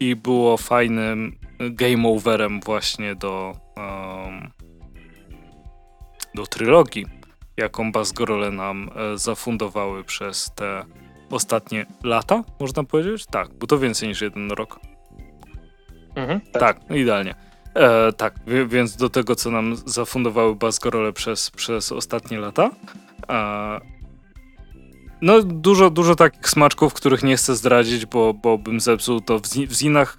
i było fajnym game overem właśnie do, do trylogii, jaką Basgorole nam e, zafundowały przez te ostatnie lata, można powiedzieć? Tak, bo to więcej niż jeden rok. Mhm, tak. tak, idealnie. E, tak, więc do tego, co nam zafundowały Basgorole przez, przez ostatnie lata. E, no, dużo, dużo takich smaczków, których nie chcę zdradzić, bo, bo bym zepsuł to. W, w zinach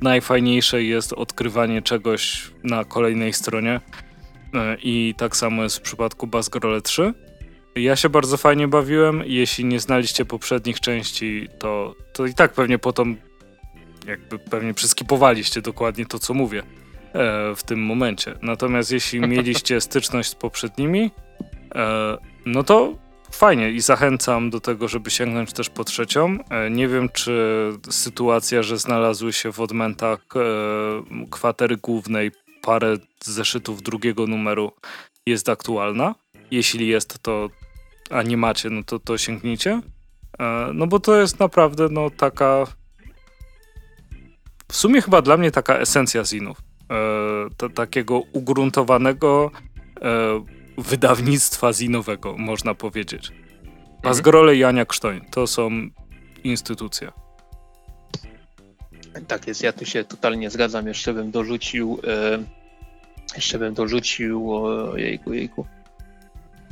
najfajniejsze jest odkrywanie czegoś na kolejnej stronie. E, I tak samo jest w przypadku Basgorole 3. Ja się bardzo fajnie bawiłem. Jeśli nie znaliście poprzednich części, to, to i tak pewnie potem jakby pewnie przeskipowaliście dokładnie to, co mówię. E, w tym momencie. Natomiast jeśli mieliście styczność z poprzednimi, e, no to fajnie i zachęcam do tego, żeby sięgnąć też po trzecią. E, nie wiem, czy sytuacja, że znalazły się w odmętach kwatery głównej parę zeszytów drugiego numeru jest aktualna. Jeśli jest, to a nie macie, no to, to sięgnijcie. No bo to jest naprawdę no taka w sumie chyba dla mnie taka esencja zinów e, takiego ugruntowanego e, wydawnictwa zinowego, można powiedzieć. Bazgrole mhm. i Ania Krztoń to są instytucje. Tak jest, ja tu się totalnie zgadzam. Jeszcze bym dorzucił, e, jeszcze bym dorzucił, jejku, jejku.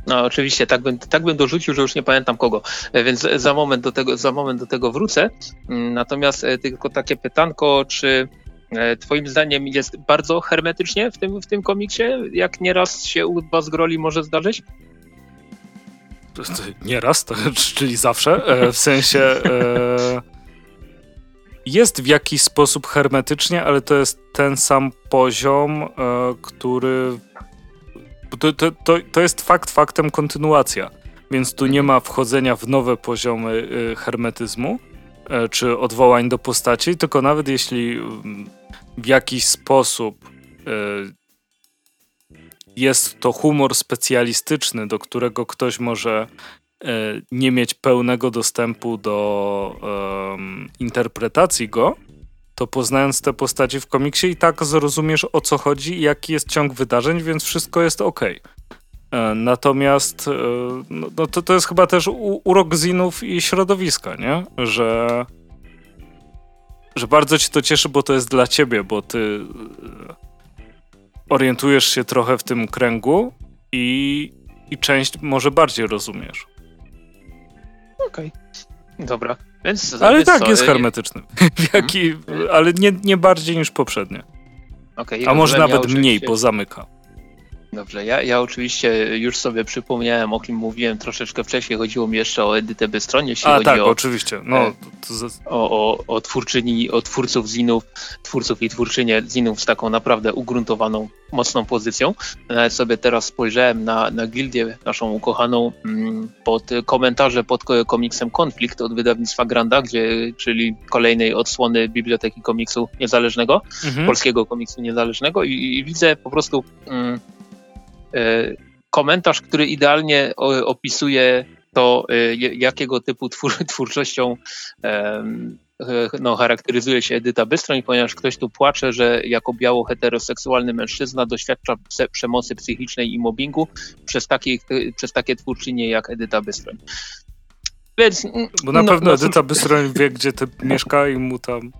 No oczywiście, tak bym, tak bym dorzucił, że już nie pamiętam kogo, e, więc za moment do tego, za moment do tego wrócę. Mm, natomiast e, tylko takie pytanko, czy twoim zdaniem jest bardzo hermetycznie w tym, w tym komiksie? Jak nieraz się u Bazgroli może zdarzyć? Nieraz, to, czyli zawsze. W sensie e, jest w jakiś sposób hermetycznie, ale to jest ten sam poziom, który. To, to, to, to jest fakt faktem kontynuacja. Więc tu nie ma wchodzenia w nowe poziomy hermetyzmu czy odwołań do postaci, tylko nawet jeśli mm, w jakiś sposób y, jest to humor specjalistyczny, do którego ktoś może nie mieć pełnego dostępu do interpretacji go, to poznając te postaci w komiksie i tak zrozumiesz o co chodzi i jaki jest ciąg wydarzeń, więc wszystko jest ok. E, natomiast e, no, no, to, to jest chyba też urok zinów i środowiska, nie? Że że bardzo ci to cieszy, bo to jest dla ciebie, bo ty e, orientujesz się trochę w tym kręgu i, i część może bardziej rozumiesz. Okej, okay. dobra. Więc, ale tak, co, jest hermetyczny. Jaki, hmm? Ale nie, nie bardziej niż poprzednie. Okay, A może nawet mniej, bo zamyka. Dobrze, ja, ja oczywiście już sobie przypomniałem, o kim mówiłem troszeczkę wcześniej. Chodziło mi jeszcze o Edytę Bystroń, jeśli A chodzi tak, o, oczywiście. No, e, to, o, o, o twórczyni, o twórców zinów, twórców i twórczynie zinów z taką naprawdę ugruntowaną, mocną pozycją. Nawet sobie teraz spojrzałem na, na gildię naszą ukochaną mm, pod komentarze pod komiksem Konflikt od wydawnictwa Granda, gdzie, czyli kolejnej odsłony Biblioteki Komiksu Niezależnego, mhm. polskiego komiksu niezależnego i, i widzę po prostu mm, komentarz, który idealnie opisuje to, e, jakiego typu twór, twórczością e, no, charakteryzuje się Edyta Bystroń, ponieważ ktoś tu płacze, że jako biało-heteroseksualny mężczyzna doświadcza przemocy psychicznej i mobbingu przez takie, przez takie twórczynie jak Edyta Bystroń. Więc, Bo na no, pewno no, Edyta Bystroń wie, gdzie ty mieszka i mu tam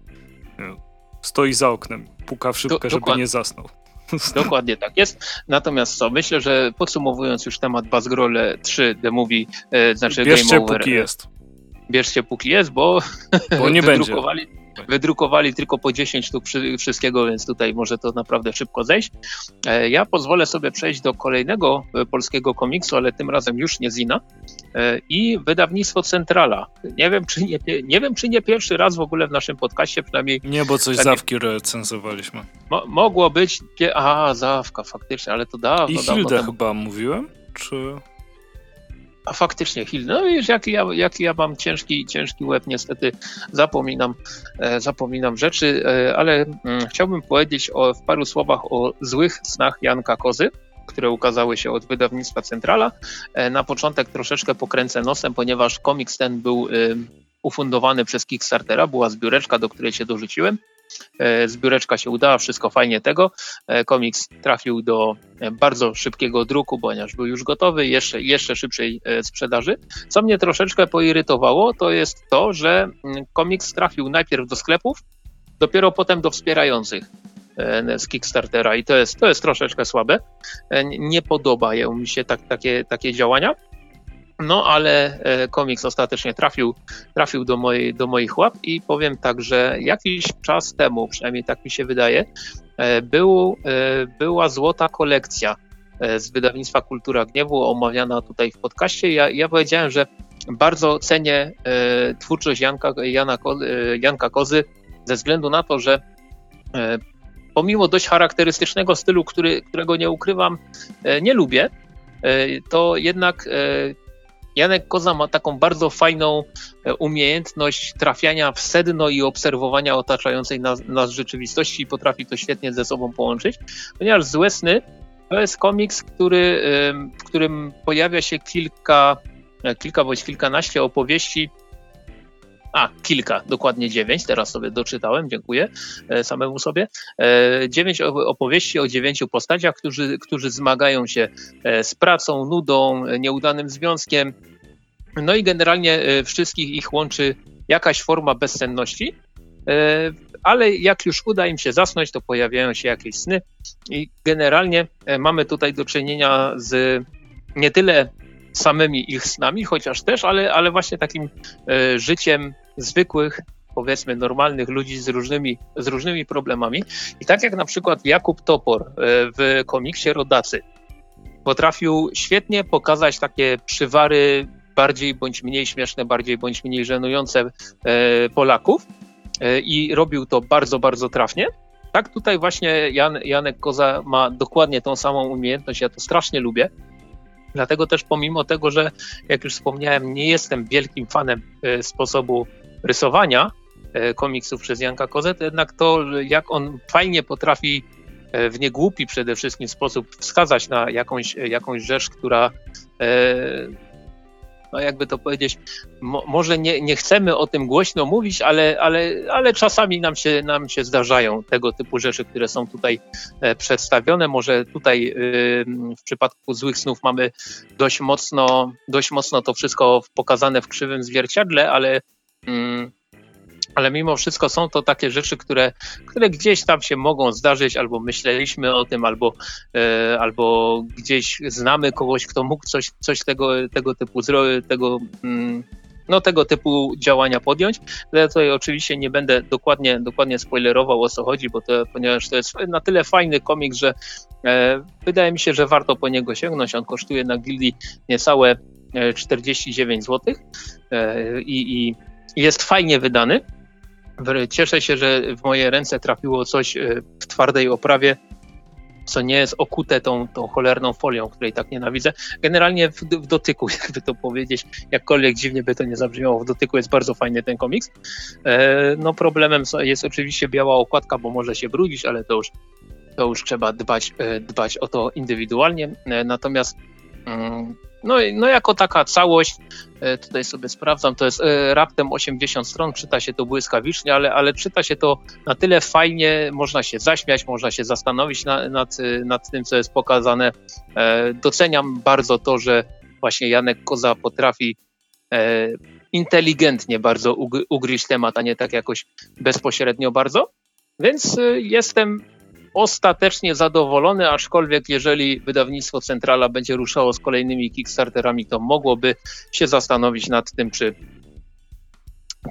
nie, stoi za oknem, puka w szybkę, żeby nie zasnął. Dokładnie tak jest. Natomiast co, myślę, że podsumowując już temat Bazgrole 3 The Movie, e, znaczy Bierzcie, Game Over. póki jest. Bierzcie póki jest, bo, bo nie będzie. Wydrukowali tylko po 10 sztuk wszystkiego, więc tutaj może to naprawdę szybko zejść. E, ja pozwolę sobie przejść do kolejnego e, polskiego komiksu, ale tym razem już nie Zina e, i wydawnictwo Centrala. Nie wiem, czy nie, nie wiem, czy nie pierwszy raz w ogóle w naszym podcaście, przynajmniej. Nie, bo coś Zawki recenzowaliśmy. Mo mogło być. A, Zawka, faktycznie, ale to dawno. I Hildę chyba mówiłem, czy. A faktycznie Hill, no wiesz, jaki ja, jaki ja mam ciężki, ciężki łeb, niestety zapominam, e, zapominam rzeczy, e, ale mm, chciałbym powiedzieć o, w paru słowach o złych snach Janka Kozy, które ukazały się od wydawnictwa Centrala. E, na początek troszeczkę pokręcę nosem, ponieważ komiks ten był y, ufundowany przez Kickstartera, była zbióreczka, do której się dorzuciłem. E, zbióreczka się udała, wszystko fajnie tego. E, komiks trafił do e, bardzo szybkiego druku, ponieważ był już gotowy, jeszcze, jeszcze szybszej sprzedaży. Co mnie troszeczkę poirytowało, to jest to, że mm, komiks trafił najpierw do sklepów, dopiero potem do wspierających z Kickstartera i to jest, to jest troszeczkę słabe. Nie podobają mi się tak, takie, takie działania. No ale e, komiks ostatecznie trafił, trafił do, mojej, do moich łap i powiem tak, że jakiś czas temu, przynajmniej tak mi się wydaje, e, był, e, była złota kolekcja z wydawnictwa Kultura Gniewu, omawiana tutaj w podcaście. Ja, ja powiedziałem, że bardzo cenię twórczość Janka, Jana, Janka Kozy ze względu na to, że pomimo dość charakterystycznego stylu, który, którego nie ukrywam, nie lubię, to jednak Janek Koza ma taką bardzo fajną e, umiejętność trafiania w sedno i obserwowania otaczającej nas, nas rzeczywistości i potrafi to świetnie ze sobą połączyć, ponieważ Złe Sny to jest komiks, który, w którym pojawia się kilka, e, kilka bądź kilkanaście opowieści a, kilka, dokładnie dziewięć, teraz sobie doczytałem, dziękuję e, samemu sobie. Dziewięć opowieści o dziewięciu postaciach, którzy, którzy zmagają się z pracą, nudą, nieudanym związkiem, no i generalnie e, wszystkich ich łączy jakaś forma bezsenności, e, ale jak już uda im się zasnąć, to pojawiają się jakieś sny. I generalnie e, mamy tutaj do czynienia z nie tyle samymi ich snami, chociaż też, ale, ale właśnie takim życiem zwykłych, powiedzmy normalnych ludzi z różnymi, z różnymi problemami. I tak jak na przykład Jakub Topor w komiksie Rodacy potrafił świetnie pokazać takie przywary bardziej bądź mniej śmieszne, bardziej bądź mniej żenujące e, Polaków e, i robił to bardzo, bardzo trafnie. Tak, tutaj właśnie Jan, Janek Koza ma dokładnie tą samą umiejętność, ja to strasznie lubię. Dlatego też pomimo tego, że jak już wspomniałem, nie jestem wielkim fanem e, sposobu rysowania komiksów przez Janka Kozę, to jednak to, jak on fajnie potrafi w niegłupi przede wszystkim sposób wskazać na jakąś, jakąś rzecz, która no jakby to powiedzieć, mo, może nie, nie chcemy o tym głośno mówić, ale, ale, ale czasami nam się, nam się zdarzają tego typu rzeczy, które są tutaj e, przedstawione. Może tutaj w przypadku złych snów mamy dość mocno, dość mocno to wszystko pokazane w krzywym zwierciadle, ale ale mimo wszystko są to takie rzeczy, które, które gdzieś tam się mogą zdarzyć, albo myśleliśmy o tym, albo, e, albo gdzieś znamy kogoś, kto mógł coś, coś tego, tego typu zrobić, tego, mm, no, tego typu działania podjąć. Ja tutaj oczywiście nie będę dokładnie, dokładnie spoilerował o co chodzi, bo to, ponieważ to jest na tyle fajny komiks, że e, wydaje mi się, że warto po niego sięgnąć. On kosztuje na gildii niecałe 49 zł e, i, i jest fajnie wydany. Cieszę się, że w moje ręce trafiło coś e, w twardej oprawie, co nie jest okute tą, tą cholerną folią, której tak nienawidzę. Generalnie w, w, dotyku, jakby to powiedzieć, jakkolwiek dziwnie by to nie zabrzmiało, w dotyku jest bardzo fajny ten komiks. E, no problemem jest oczywiście biała okładka, bo może się brudzić, ale to już, to już trzeba dbać, e, dbać o to indywidualnie. Natomiast mm, no, no jako taka całość, e, tutaj sobie sprawdzam, to jest e, raptem 80 stron, czyta się to błyskawicznie, ale, ale czyta się to na tyle fajnie, można się zaśmiać, można się zastanowić na, nad, nad tym, co jest pokazane. E, doceniam bardzo to, że właśnie Janek Koza potrafi inteligentnie bardzo ugryźć temat, a nie tak jakoś bezpośrednio bardzo. Więc jestem ostatecznie zadowolony, aczkolwiek jeżeli wydawnictwo Centrala będzie ruszało z kolejnymi Kickstarterami, to mogłoby się zastanowić nad tym, czy,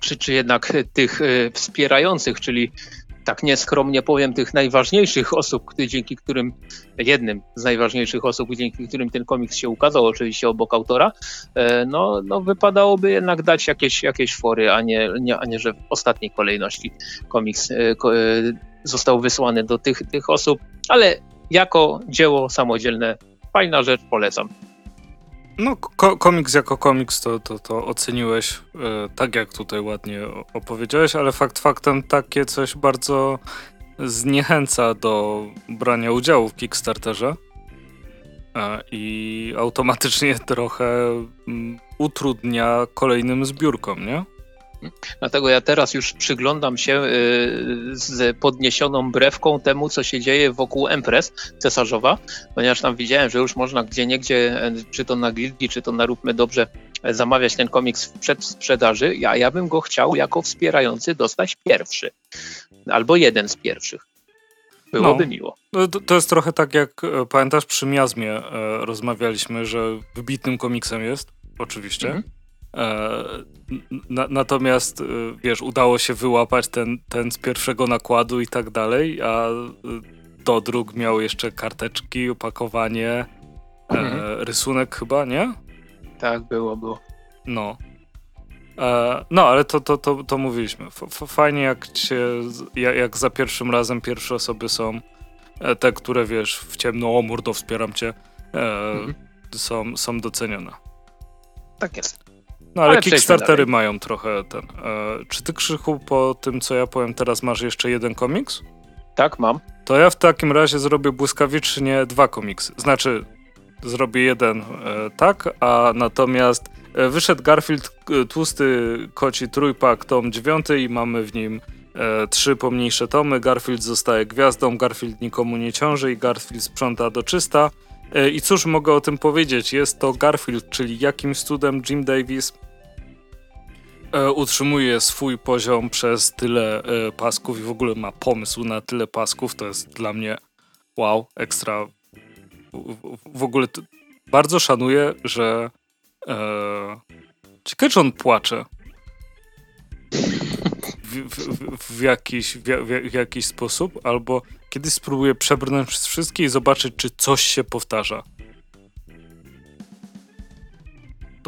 czy, czy jednak tych e, wspierających, czyli tak nieskromnie powiem, tych najważniejszych osób, dzięki którym, jednym z najważniejszych osób, dzięki którym ten komiks się ukazał, oczywiście obok autora, e, no, no wypadałoby jednak dać jakieś, jakieś fory, a nie, nie, a nie że w ostatniej kolejności komiks e, został wysłany do tych, tych osób, ale jako dzieło samodzielne, fajna rzecz, polecam. No, ko komiks jako komiks to, to, to oceniłeś e, tak, jak tutaj ładnie opowiedziałeś, ale fakt faktem takie coś bardzo zniechęca do brania udziału w Kickstarterze e, i automatycznie trochę mm, utrudnia kolejnym zbiórkom, nie? Dlatego ja teraz już przyglądam się y, z podniesioną brewką temu, co się dzieje wokół Empress cesarzowa, ponieważ tam widziałem, że już można gdzie niegdzie, e, czy to na Gildii, czy to na Róbmy Dobrze, e, zamawiać ten komiks przed sprzedaży. Ja, ja bym go chciał jako wspierający dostać pierwszy. Albo jeden z pierwszych. Byłoby no, miło. No, to, jest trochę tak, jak e, pamiętasz, przy Miazmie rozmawialiśmy, że wybitnym komiksem jest, oczywiście. Mhm. E, na, natomiast, e, wiesz, udało się wyłapać ten, ten z pierwszego nakładu i tak dalej, a e, dodruk miał jeszcze karteczki, opakowanie, mhm. e, rysunek chyba, nie? Tak, było, było. No. E, no, ale to, to, to, to mówiliśmy. F fajnie, jak, cię, jak za pierwszym razem pierwsze osoby są te, które wiesz, w ciemno, o mordo, wspieram cię, e, mhm. są, są docenione. Tak jest. No ale, ale Kickstartery mają trochę ten. E, czy ty Krzychu po tym, co ja powiem teraz, masz jeszcze jeden komiks? Tak, mam. To ja w takim razie zrobię błyskawicznie dwa komiksy. Znaczy, zrobię jeden e, tak, a natomiast e, wyszedł Garfield e, tłusty koci trójpak, tom dziewiąty i mamy w nim e, trzy pomniejsze tomy. Garfield zostaje gwiazdą, Garfield nikomu nie ciąży i Garfield sprząta do czysta. E, I cóż mogę o tym powiedzieć? Jest to Garfield, czyli jakimś cudem Jim Davis E, utrzymuje swój poziom przez tyle e, pasków i w ogóle ma pomysł na tyle pasków, to jest dla mnie wow, ekstra. W, w ogóle bardzo szanuję, że ciekawe, czy on płacze w, w, w, jakiś, w, jakiś sposób, albo kiedyś spróbuję przebrnąć przez wszystkie i zobaczyć, czy coś się powtarza.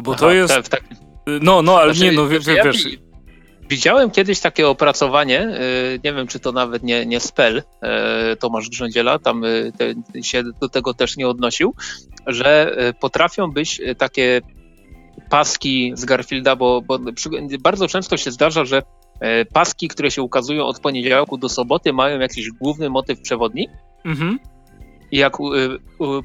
Bo Aha, to jest... Tak, tak no, no, ale znaczy, nie, no znaczy, wiesz... Ja widziałem kiedyś takie opracowanie, y, nie wiem, czy to nawet nie, nie Spell, y, Tomasz Grządziela, tam y, te, się do tego też nie odnosił, że potrafią być takie paski z Garfielda, bo, bo bardzo często się zdarza, że paski, które się ukazują od poniedziałku do soboty, mają jakiś główny motyw przewodni. Mhm. I jak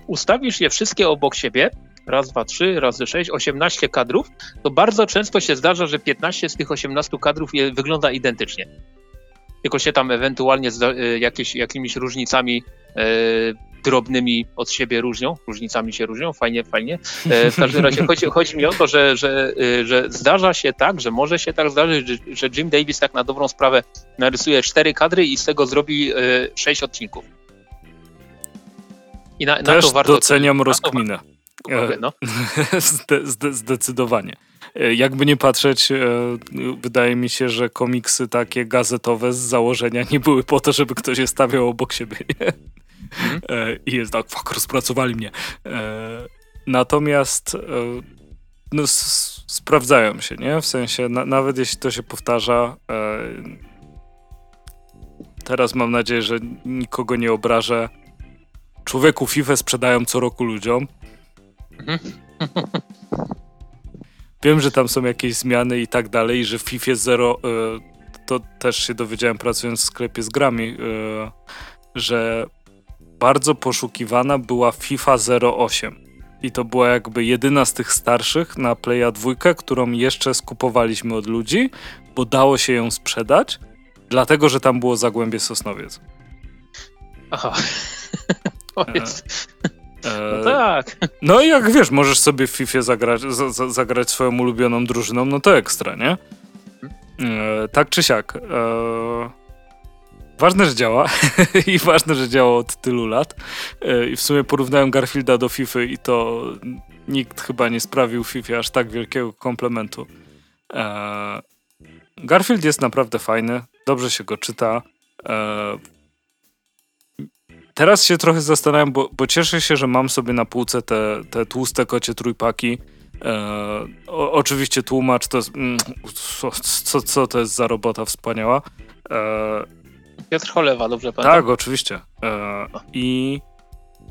ustawisz je wszystkie obok siebie, raz, dwa, trzy, razy sześć, 18 kadrów, to bardzo często się zdarza, że 15 z tych 18 kadrów wygląda identycznie. Tylko się tam ewentualnie z e, jakieś, jakimiś różnicami e, drobnymi od siebie różnią, różnicami się różnią, fajnie, fajnie. E, w każdym razie chodzi, chodzi mi o to, że, że, e, że zdarza się tak, że może się tak zdarzyć, że, Jim Davis tak na dobrą sprawę narysuje cztery kadry i z tego zrobi e, sześć odcinków. I na, Też na to warto, doceniam rozkminę. Okay, no. Zde, zde, zdecydowanie. E, jakby nie patrzeć, e, wydaje mi się, że komiksy takie gazetowe z założenia nie były po to, żeby ktoś je stawiał obok siebie. Mm. I jest tak, fuck, rozpracowali mnie. Natomiast no, sprawdzają się, nie? W sensie, na, nawet jeśli to się powtarza, teraz mam nadzieję, że nikogo nie obrażę. Człowieku FIFA sprzedają co roku ludziom. Mhm. Wiem, że tam są jakieś zmiany i tak dalej, i że w FIFA 0 y, to też się dowiedziałem pracując w sklepie z grami, że bardzo poszukiwana była FIFA 08. I to była jakby jedyna z tych starszych na Playa 2, którą jeszcze skupowaliśmy od ludzi, bo dało się ją sprzedać, dlatego że tam było Zagłębie Sosnowiec. Aha. To jest... No e, tak. No i jak wiesz, możesz sobie w FIFA zagrać, zagrać swoją ulubioną drużyną, no to ekstra, nie? E, tak czy siak. E, ważne, że działa i ważne, że działa od tylu lat. E, I w sumie porównałem Garfielda do FIFA i to nikt chyba nie sprawił FIFA aż tak wielkiego komplementu. E, Garfield jest naprawdę fajny, dobrze się go czyta. E, Teraz się trochę zastanawiam, bo, bo cieszę się, że mam sobie na półce te, te tłuste kocie trójpaki. E, o, oczywiście tłumacz to jest. Mm, co, co, to jest za robota wspaniała. E, Piotr Cholewa, dobrze pamiętam? Tak, oczywiście. E, I.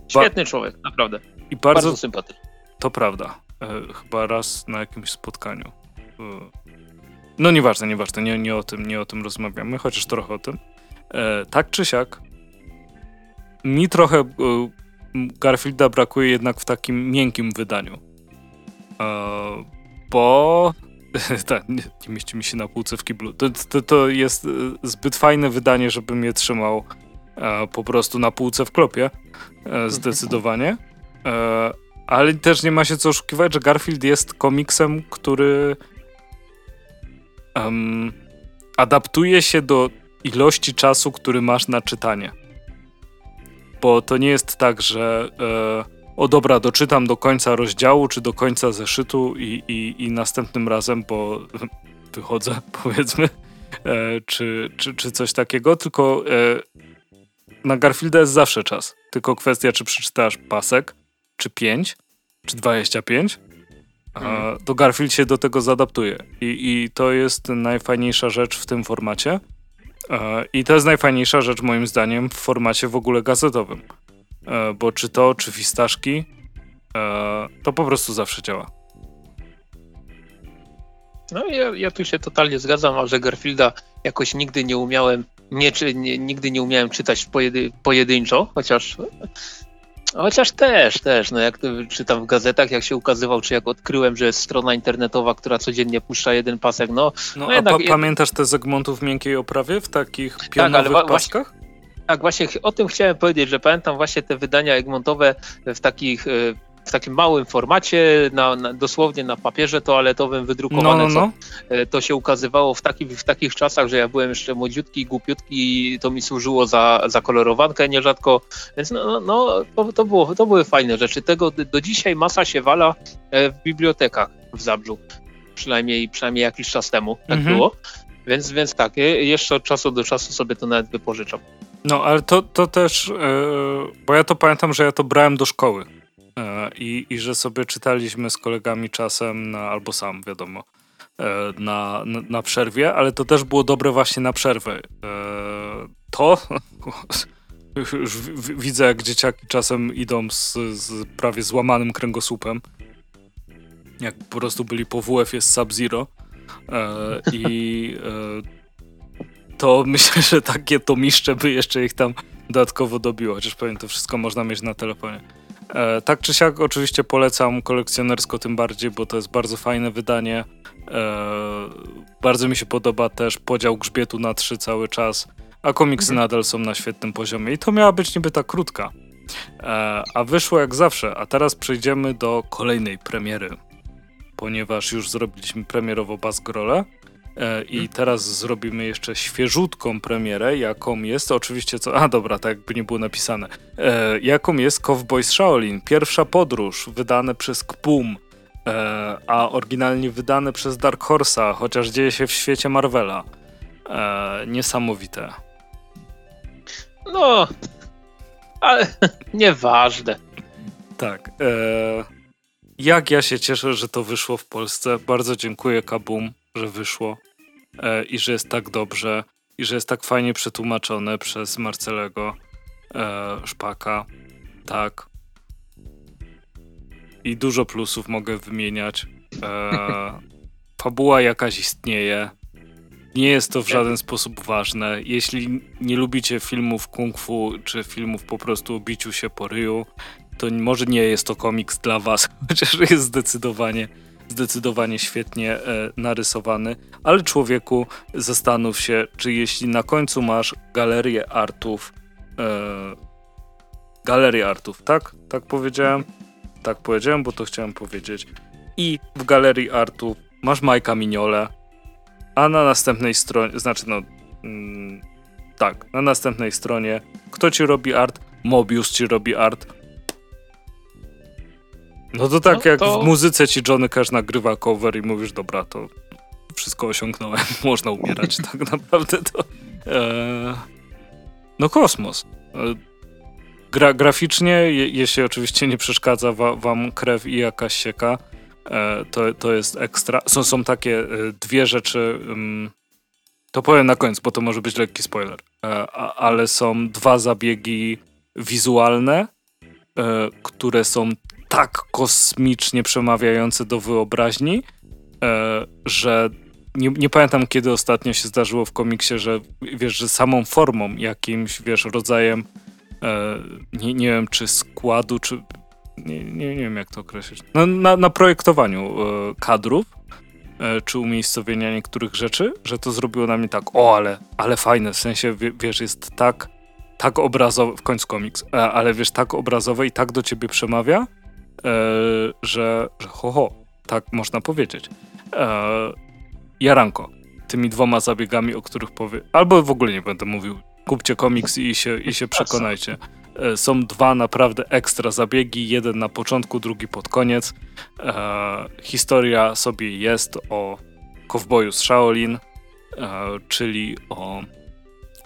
Świetny człowiek, naprawdę. I bardzo, bardzo sympatyczny. To prawda. E, chyba raz na jakimś spotkaniu. E, no nieważne, nieważne, nie, nie, o tym, nie o tym rozmawiamy, chociaż trochę o tym. E, tak czy siak, mi trochę Garfielda brakuje jednak w takim miękkim wydaniu. Bo tak, nie, nie mieści mi się na półce w kiblu. To, to, to jest e, zbyt fajne wydanie, żebym je trzymał po prostu na półce w klopie. Zdecydowanie. Ale też nie ma się co oszukiwać, że Garfield jest komiksem, który um, adaptuje się do ilości czasu, który masz na czytanie bo to nie jest tak, że e, o dobra, doczytam do końca rozdziału czy do końca zeszytu i, i, i następnym razem, bo wychodzę, powiedzmy, e, czy, czy, czy coś takiego, tylko e, na Garfielda jest zawsze czas. Tylko kwestia, czy przeczytasz pasek, czy 5, czy 25, mhm. to Garfield się do tego zadaptuje. I, I to jest najfajniejsza rzecz w tym formacie, E, I to jest najfajniejsza rzecz moim zdaniem w formacie w ogóle gazetowym. E, bo czy to, czy fistaszki, e, to po prostu zawsze działa. No ja, ja tu się totalnie zgadzam, a że Garfielda jakoś nigdy nie umiałem, nie, czy, nie, nigdy nie umiałem czytać pojedy, pojedynczo, chociaż Chociaż też, też, no jak czytam w gazetach, jak się ukazywał, czy jak odkryłem, że jest strona internetowa, która codziennie puszcza jeden pasek, no... No, no a jednak, pa pamiętasz te segmentów w miękkiej oprawie w takich pionowych tak, paskach? Tak, właśnie o tym chciałem powiedzieć, że pamiętam właśnie te wydania Egmontowe w takich e, w takim małym formacie, na, na, dosłownie na papierze toaletowym wydrukowane. No, no, no. E, to się ukazywało w, taki, w takich czasach, że ja byłem jeszcze młodziutki, głupiutki i to mi służyło za, za kolorowankę nierzadko. Więc no, no, no to, to, było, to były fajne rzeczy. Tego do dzisiaj masa się wala e, w bibliotekach w Zabrzu. Przynajmniej, przynajmniej jakiś czas temu tak mhm. było. Więc, więc tak, jeszcze od czasu do czasu sobie to nawet wypożyczam. No, ale to, to też, yy, bo ja to pamiętam, że ja to brałem do szkoły. E, I, I że sobie czytaliśmy z kolegami czasem, na, albo sam, wiadomo, e, na, na, przerwie, ale to też było dobre właśnie na przerwę. E, to już widzę, jak dzieciaki czasem idą z, z prawie złamanym kręgosłupem. Jak po prostu byli po WF jest Sub-Zero. I to myślę, że takie to miszcze by jeszcze ich tam dodatkowo dobiło, chociaż pewnie to wszystko można mieć na telefonie. E, tak czy siak oczywiście polecam kolekcjonersko tym bardziej, bo to jest bardzo fajne wydanie. E, bardzo mi się podoba też podział grzbietu na trzy cały czas, a komiksy mhm. nadal są na świetnym poziomie i to miała być niby ta krótka. E, a wyszło jak zawsze, a teraz przejdziemy do kolejnej premiery, ponieważ już zrobiliśmy premierowo Basgrole. E, I teraz zrobimy jeszcze świeżutką premierę, jaką jest, oczywiście co, a dobra, tak jakby nie było napisane, e, jaką jest Cowboys Shaolin, pierwsza podróż, wydane przez KPUM, e, a oryginalnie wydane przez Dark Horse'a, chociaż dzieje się w świecie Marvela. Niesamowite. No, ale nieważne. Tak. E, jak ja się cieszę, że to wyszło w Polsce. Bardzo dziękuję Kabum, że wyszło i że jest tak dobrze i że jest tak fajnie przetłumaczone przez Marcelego e, Szpaka. Tak. I dużo plusów mogę wymieniać. E, fabuła jakaś istnieje. Nie jest to w żaden sposób ważne. Jeśli nie lubicie filmów kung fu, czy filmów po prostu o biciu się po ryju, to może nie jest to komiks dla was, chociaż jest zdecydowanie, zdecydowanie świetnie e, narysowany. Ale człowieku, zastanów się, czy jeśli na końcu masz galerię artów, e, galerię artów, tak? Tak powiedziałem? Tak powiedziałem, bo to chciałem powiedzieć. I w galerii artów masz Majka Mignole, a na następnej stronie, znaczy no, mm, tak, na następnej stronie, kto ci robi art? Mobius ci robi art. No to tak No jak to- w muzyce ci Johnny Cash nagrywa cover i mówisz, dobra, to wszystko osiągnąłem, można umierać, tak naprawdę to... E, no kosmos. E, gra, graficznie, je, jeśli oczywiście nie przeszkadza wa, wam krew i jakaś sieka, e, to, to jest ekstra. Są, są takie e, dwie rzeczy, ym, to powiem na końcu, bo to może być lekki spoiler, e, a, ale są dwa zabiegi wizualne, e, które są tak kosmicznie przemawiające do wyobraźni, e, że nie, nie pamiętam kiedy ostatnio się zdarzyło w komiksie, że wiesz, że samą formą, jakimś wiesz, rodzajem e, nie, nie wiem czy składu, czy nie, nie, nie wiem jak to określić. No, na, na projektowaniu e, kadrów czy umiejscowienia niektórych rzeczy, że to zrobiło na mnie tak, o ale, ale fajne, w sensie wie, wiesz, jest tak tak obrazowe, w końcu komiks, ale wiesz, tak obrazowe i tak do ciebie przemawia, że, że ho, ho, tak można powiedzieć. E, Jaranko, tymi dwoma zabiegami, o których powiem, albo w ogóle nie będę mówił, kupcie komiks i się, i się przekonajcie. E, Są dwa naprawdę ekstra zabiegi, jeden na początku, drugi pod koniec. E, historia sobie jest o kowboju z Shaolin, e, czyli o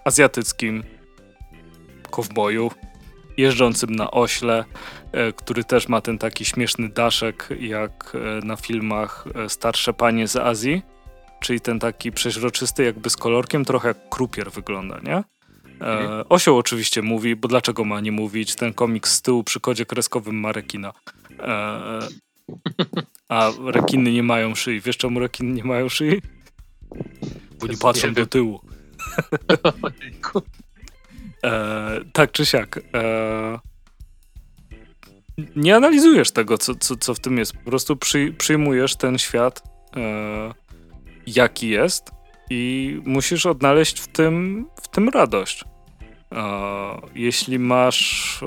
azjatyckim kowboju jeżdżącym na ośle, e, który też ma ten taki śmieszny daszek jak e, na filmach e, Starsze Panie z Azji, czyli ten taki przeźroczysty jakby z kolorkiem, trochę jak krupier wygląda, nie? Mhm. E, osioł oczywiście mówi, bo dlaczego ma nie mówić? Ten komiks z tyłu przy kodzie kreskowym ma rekina. E, a rekiny nie mają szyi. Wiesz czemu rekiny nie mają szyi? Bo nie patrzą do tyłu. E, tak czy siak. E, nie analizujesz tego, co, co, co w tym jest. Po prostu przy, przyjmujesz ten świat, e, jaki jest, i musisz odnaleźć w tym, w tym radość. E, jeśli masz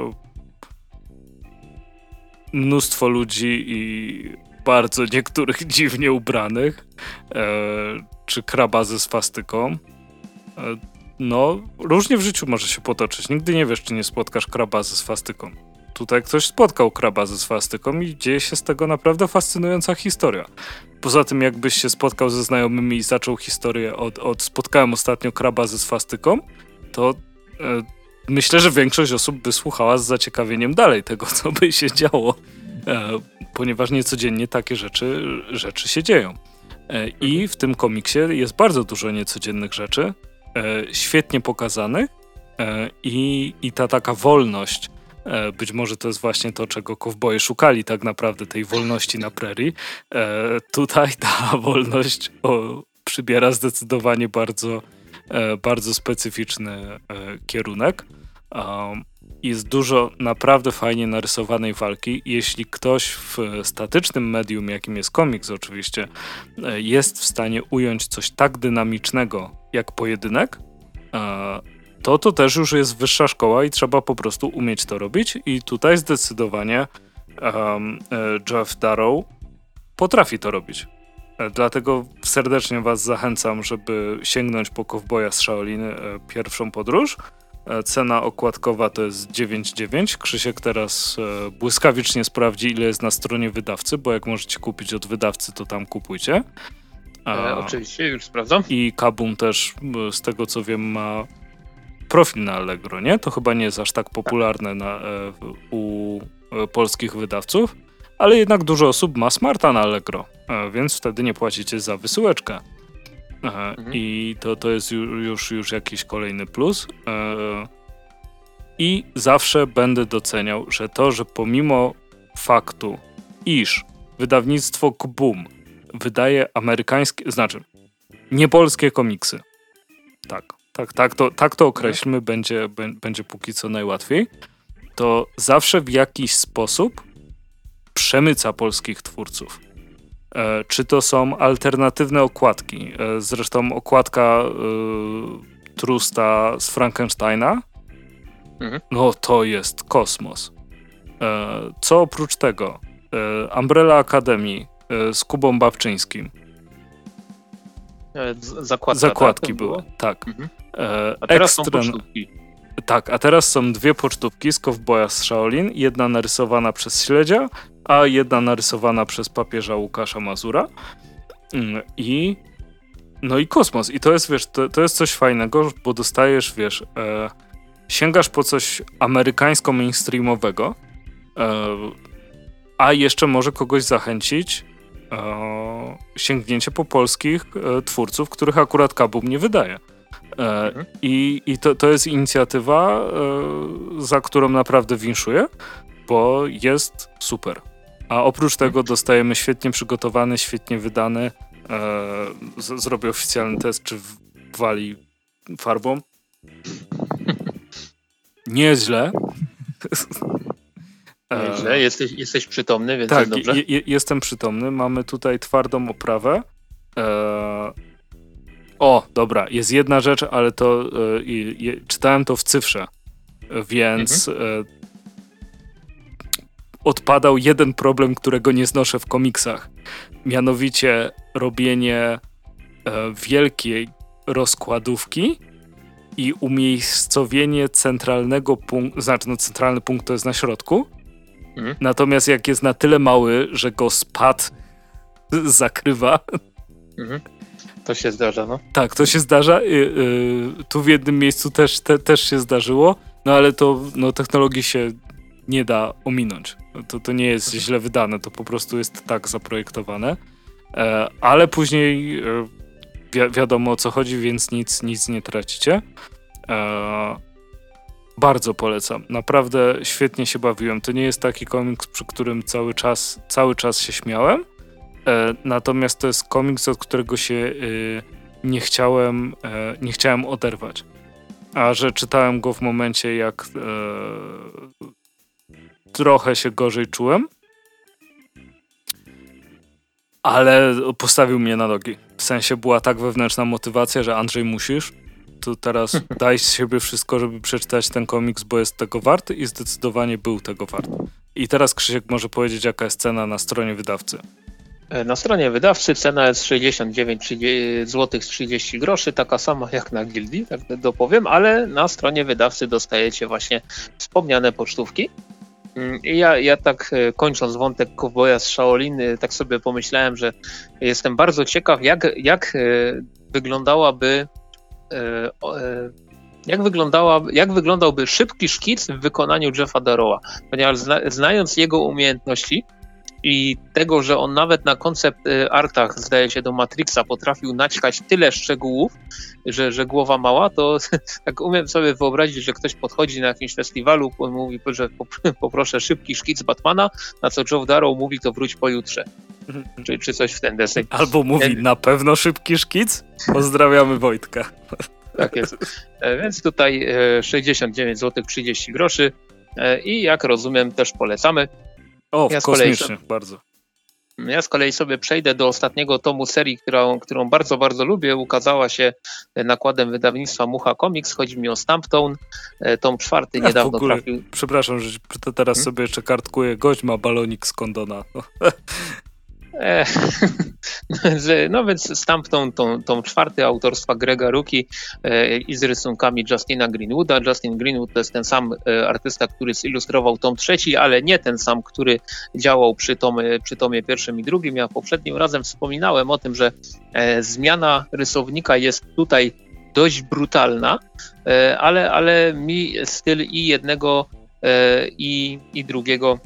mnóstwo ludzi i bardzo niektórych dziwnie ubranych, e, czy kraba ze swastyką, no, różnie w życiu może się potoczyć. Nigdy nie wiesz, czy nie spotkasz kraba ze swastyką. Tutaj ktoś spotkał kraba ze swastyką i dzieje się z tego naprawdę fascynująca historia. Poza tym, jakbyś się spotkał ze znajomymi i zaczął historię od, od spotkałem ostatnio kraba ze swastyką, to e, myślę, że większość osób by słuchała z zaciekawieniem dalej tego, co by się działo, e, ponieważ niecodziennie takie rzeczy, rzeczy się dzieją. E, I w tym komiksie jest bardzo dużo niecodziennych rzeczy, świetnie pokazanych e, i, i ta taka wolność, e, być może to jest właśnie to, czego kowboje szukali tak naprawdę, tej wolności na prerii. E, tutaj ta wolność o, przybiera zdecydowanie bardzo, e, bardzo specyficzny e, kierunek. Jest dużo naprawdę fajnie narysowanej walki. Jeśli ktoś w statycznym medium, jakim jest komiks oczywiście, e, jest w stanie ująć coś tak dynamicznego jak pojedynek, e, to to też już jest wyższa szkoła i trzeba po prostu umieć to robić. I tutaj zdecydowanie um, Jeff Darrow potrafi to robić. Dlatego serdecznie Was zachęcam, żeby sięgnąć po Kowboja z Shaolin pierwszą podróż. E, cena okładkowa to jest 9,9. Krzysiek teraz błyskawicznie sprawdzi, ile jest na stronie wydawcy, bo jak możecie kupić od wydawcy, to tam kupujcie. E, oczywiście, już sprawdzam. I Kabum też, z tego co wiem, ma profil na Allegro, nie? To chyba nie jest aż tak popularne na, u polskich wydawców ale jednak dużo osób ma smarta na Allegro, e, więc wtedy nie płacicie za wysyłeczkę. E, mhm. I to, to jest już, już jakiś kolejny plus. E, I zawsze będę doceniał, że to, że pomimo faktu, iż wydawnictwo Kbum wydaje amerykańskie, znaczy niepolskie komiksy. Tak, tak, tak to, tak to określmy, mhm. będzie, będzie póki co najłatwiej. To zawsze w jakiś sposób przemyca polskich twórców. E, czy to są alternatywne okładki? E, zresztą okładka e, Trusta z Frankensteina, mhm. no to jest kosmos. Co oprócz tego? Umbrella Academy z Kubą Babczyńskim. Zakładka, Zakładki tak, były, tak. Mhm. A teraz Extra... są Tak, a teraz są dwie pocztówki z Kowboja z Shaolin. Jedna narysowana przez śledzia, a jedna narysowana przez papieża Łukasza Mazura. Mm, I no i kosmos. I to jest, wiesz, to, to jest coś fajnego, bo dostajesz, wiesz, e, sięgasz po coś amerykańsko-mainstreamowego, e, a jeszcze może kogoś zachęcić e, sięgnięcie po polskich e, twórców, których akurat Kabum nie wydaje. E, mhm. I, i to, to jest inicjatywa, e, za którą naprawdę winszuję, bo jest super. A oprócz tego dostajemy świetnie przygotowany, świetnie wydany. E, zrobię oficjalny test, czy wali farbą. Nieźle. Nieźle, jesteś, jesteś przytomny, więc tak, dobrze. Je, jestem przytomny. Mamy tutaj twardą oprawę. E, o, dobra, jest jedna rzecz, ale to e, czytałem to w cyfrze, więc mhm. Odpadał jeden problem, którego nie znoszę w komiksach. Mianowicie robienie e, wielkiej rozkładówki i umiejscowienie centralnego punktu, znaczy no centralny punkt to jest na środku, mhm. natomiast jak jest na tyle mały, że go spad zakrywa. Mhm. To się zdarza, no. Tak, to się zdarza. Y, y, tu w jednym miejscu też, te, też się zdarzyło, no ale to no, technologii się nie da ominąć. To, to nie jest źle wydane, to po prostu jest tak zaprojektowane. E, ale później e, wi wiadomo o co chodzi, więc nic, nic nie tracicie. E, bardzo polecam. Naprawdę świetnie się bawiłem. To nie jest taki komiks, przy którym cały czas, cały czas się śmiałem. E, natomiast to jest komiks, od którego się e, nie chciałem, e, nie chciałem oderwać. A że czytałem go w momencie, jak trochę się gorzej czułem. Ale postawił mnie na nogi. W sensie była tak wewnętrzna motywacja, że Andrzej musisz. To teraz daj z siebie wszystko, żeby przeczytać ten komiks, bo jest tego wart i zdecydowanie był tego wart. I teraz Krzysiek może powiedzieć, jaka jest cena na stronie wydawcy. E, na stronie wydawcy cena jest 69 zł 30 groszy, taka sama jak na Gildii, tak dopowiem, ale na stronie wydawcy dostajecie właśnie wspomniane pocztówki. Mm, ja, ja tak e, kończąc wątek Kowboja z Shaolin, e, tak sobie pomyślałem, że jestem bardzo ciekaw, jak, jak e, wyglądałaby jak, wyglądała, jak wyglądałby szybki szkic w wykonaniu Jeffa Darrowa, ponieważ zna, znając jego umiejętności, i tego, że on nawet na koncept y, artach, zdaje się, do Matrixa potrafił naćkać tyle szczegółów, że, że głowa mała, to tak umiem sobie wyobrazić, że ktoś podchodzi na jakimś festiwalu, mówi, że poproszę szybki szkic Batmana, na co Joe Darrow mówi, to wróć pojutrze. Czy, czy coś w ten deseń. Albo mówi, na pewno szybki szkic? Pozdrawiamy Wojtka. Tak jest. E, więc tutaj 69 zł 30 groszy e, i jak rozumiem też polecamy. O, ja kosmicznie, bardzo. Ja z kolei sobie przejdę do ostatniego tomu serii, którą, którą bardzo, bardzo lubię. Ukazała się nakładem wydawnictwa Mucha Comics. Chodzi mi o Stamptone. E, tom czwarty niedawno ogóle, trafił. Przepraszam, że teraz hmm? sobie jeszcze kartkuję. Gość ma balonik z kondona. E, no więc stamp tą, tą, czwarty autorstwa Grega Ruki e, i z rysunkami Justina Greenwooda. Justin Greenwood to jest ten sam e, artysta, który zilustrował tom trzeci, ale nie ten sam, który działał przy tomie, przy tomie pierwszym i drugim. Ja poprzednim razem wspominałem o tym, że e, zmiana rysownika jest tutaj dość brutalna, e, ale, ale mi styl i jednego e, i, i drugiego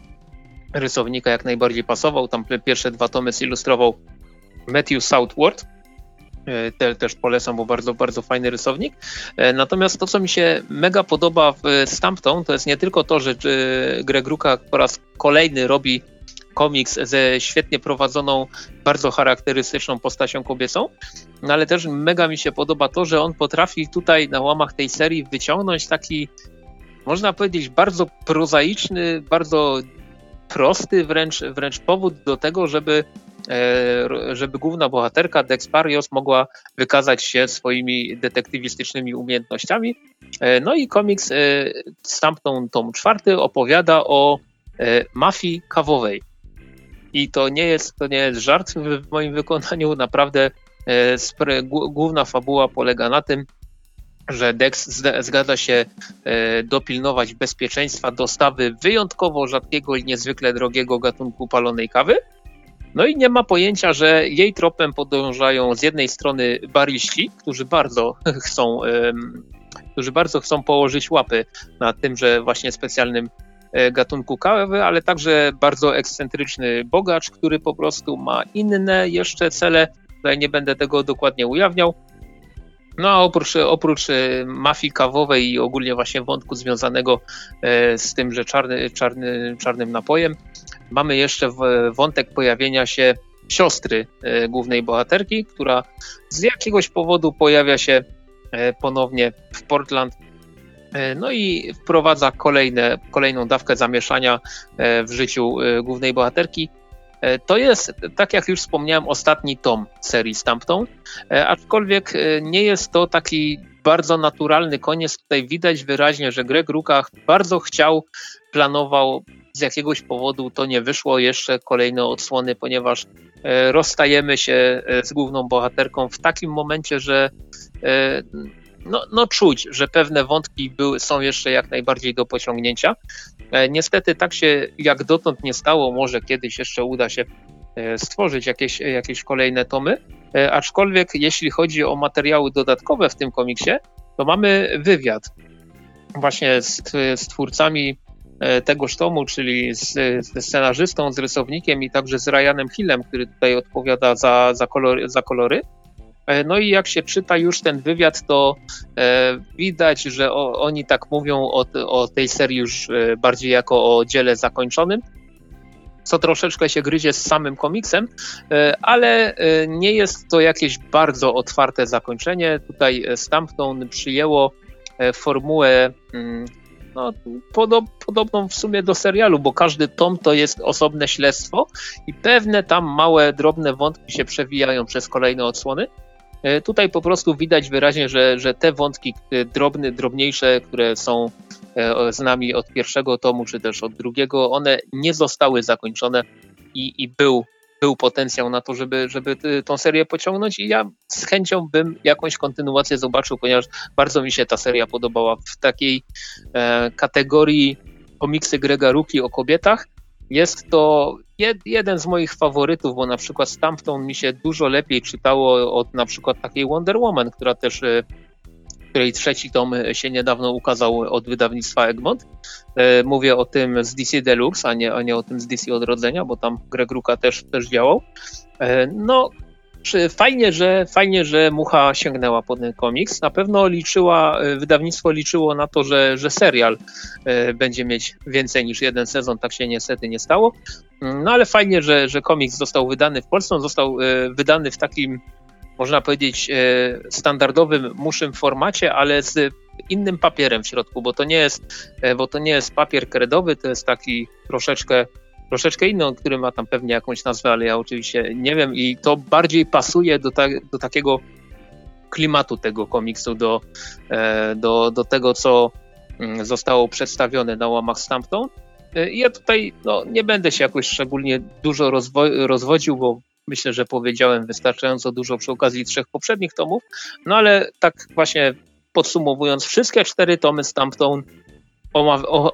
rysownika jak najbardziej pasował. Tam pierwsze dwa tomy zilustrował Matthew Southward. E, te, też polecam, bo bardzo, bardzo fajny rysownik. E, natomiast to, co mi się mega podoba w Stampton, to jest nie tylko to, że e, Greg Ruka po raz kolejny robi komiks ze świetnie prowadzoną, bardzo charakterystyczną postacią kobiecą, no ale też mega mi się podoba to, że on potrafi tutaj na łamach tej serii wyciągnąć taki, można powiedzieć, bardzo prozaiczny, bardzo prosty wręcz, wręcz powód do tego, żeby, e, żeby główna bohaterka Dex Parios mogła wykazać się swoimi detektywistycznymi umiejętnościami. E, no i komiks e, Stampton tom czwarty opowiada o mafii kawowej. I to nie jest, to nie jest żart w moim wykonaniu, naprawdę główna fabuła polega na tym, że DEX zgadza się e, dopilnować bezpieczeństwa dostawy wyjątkowo rzadkiego i niezwykle drogiego gatunku palonej kawy. No i nie ma pojęcia, że jej tropem podążają z jednej strony baryści, którzy bardzo chcą, którzy bardzo chcą położyć łapy na tymże właśnie specjalnym e, gatunku kawy, ale także bardzo ekscentryczny bogacz, który po prostu ma inne jeszcze cele. Tutaj nie będę tego dokładnie ujawniał. No oprócz, oprócz e, mafii kawowej i ogólnie właśnie wątku związanego e, z tym, że czarny, czarny, czarnym napojem, mamy jeszcze wątek pojawienia się siostry e, głównej bohaterki, która z jakiegoś powodu pojawia się ponownie w Portland. No i wprowadza kolejne, kolejną dawkę zamieszania w życiu głównej bohaterki. E, to jest, tak jak już wspomniałem, ostatni tom serii Stampton, e, aczkolwiek e, nie jest to taki bardzo naturalny koniec. Tutaj widać wyraźnie, że Greg Rukach bardzo chciał, planował, z jakiegoś powodu to nie wyszło jeszcze kolejne odsłony, ponieważ rozstajemy się z główną bohaterką w takim momencie, że no, no czuć, że pewne wątki były, są jeszcze jak najbardziej do pociągnięcia. E, niestety tak się jak dotąd nie stało, może kiedyś jeszcze uda się e, stworzyć jakieś, jakieś kolejne tomy, e, aczkolwiek jeśli chodzi o materiały dodatkowe w tym komiksie, to mamy wywiad właśnie z, z twórcami tegoż tomu, czyli z, z scenarzystą, z rysownikiem i także z Ryanem Hillem, który tutaj odpowiada za, za, za kolory. E, no i jak się czyta już ten wywiad, to e, widać, że o, oni tak mówią o, o, tej serii już e, bardziej jako o dziele zakończonym, co troszeczkę się gryzie z samym komiksem, ale nie jest to jakieś bardzo otwarte zakończenie. Tutaj Stampton przyjęło formułę mm, no, podob, podobną w sumie do serialu, bo każdy tom to jest osobne śledztwo i pewne tam małe, drobne wątki się przewijają przez kolejne odsłony. E, tutaj po prostu widać wyraźnie, że, że te wątki drobne, drobniejsze, które są e, z nami od pierwszego tomu, czy też od drugiego, one nie zostały zakończone i, i był, był potencjał na to, żeby, żeby tą serię pociągnąć. I ja z chęcią bym jakąś kontynuację zobaczył, ponieważ bardzo mi się ta seria podobała w takiej e, kategorii komiksy Grega Ruki o kobietach, jest to jed, jeden z moich faworytów, bo na przykład Stampton mi się dużo lepiej czytało od na przykład takiej Wonder Woman, która też e, której trzeci tom się niedawno ukazał od wydawnictwa Egmont. E, mówię o tym z DC Deluxe, a nie, a nie o tym z DC Odrodzenia, bo tam Greg Ruka też, też działał. E, no, fajnie, że, fajnie, że Mucha sięgnęła po ten komiks. Na pewno liczyła, e, wydawnictwo liczyło na to, że, że serial e, będzie mieć więcej niż jeden sezon. Tak się niestety nie stało. No ale fajnie, że, że komiks został wydany w Polsce. On został e, wydany w takim, można powiedzieć, standardowym, muszym formacie, ale z innym papierem w środku, bo to nie jest, bo to nie jest papier kredowy, to jest taki troszeczkę troszeczkę inny, który ma tam pewnie jakąś nazwę, ale ja oczywiście nie wiem i to bardziej pasuje do, ta, do takiego klimatu tego komiksu, do, e, do, do tego, co mm, zostało przedstawione na łamach Stampton. Y, Ja tutaj no, nie będę się jakoś szczególnie dużo rozwo- rozwodził, bo myślę, że powiedziałem wystarczająco dużo przy okazji trzech poprzednich tomów. No ale tak właśnie podsumowując, wszystkie cztery tomy o-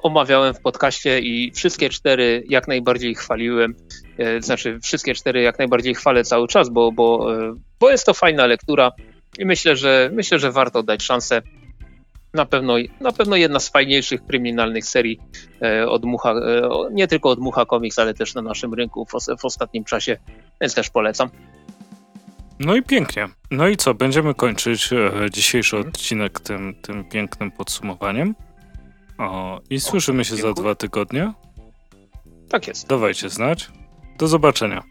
omawiałem w podcaście i wszystkie cztery jak najbardziej chwaliłem. E, Znaczy, wszystkie cztery jak najbardziej chwalę cały czas, bo, bo, e, bo jest to fajna lektura i myślę, że myślę, że warto dać szansę. Na pewno, na pewno jedna z fajniejszych kryminalnych serii e, od Mucha, nie tylko od Mucha Comics, ale też na naszym rynku w, w ostatnim czasie, więc też polecam. No i pięknie. No i co, będziemy kończyć dzisiejszy odcinek tym, tym pięknym podsumowaniem. O, I słyszymy się za dwa tygodnie. Tak jest. Dawajcie znać. Do zobaczenia.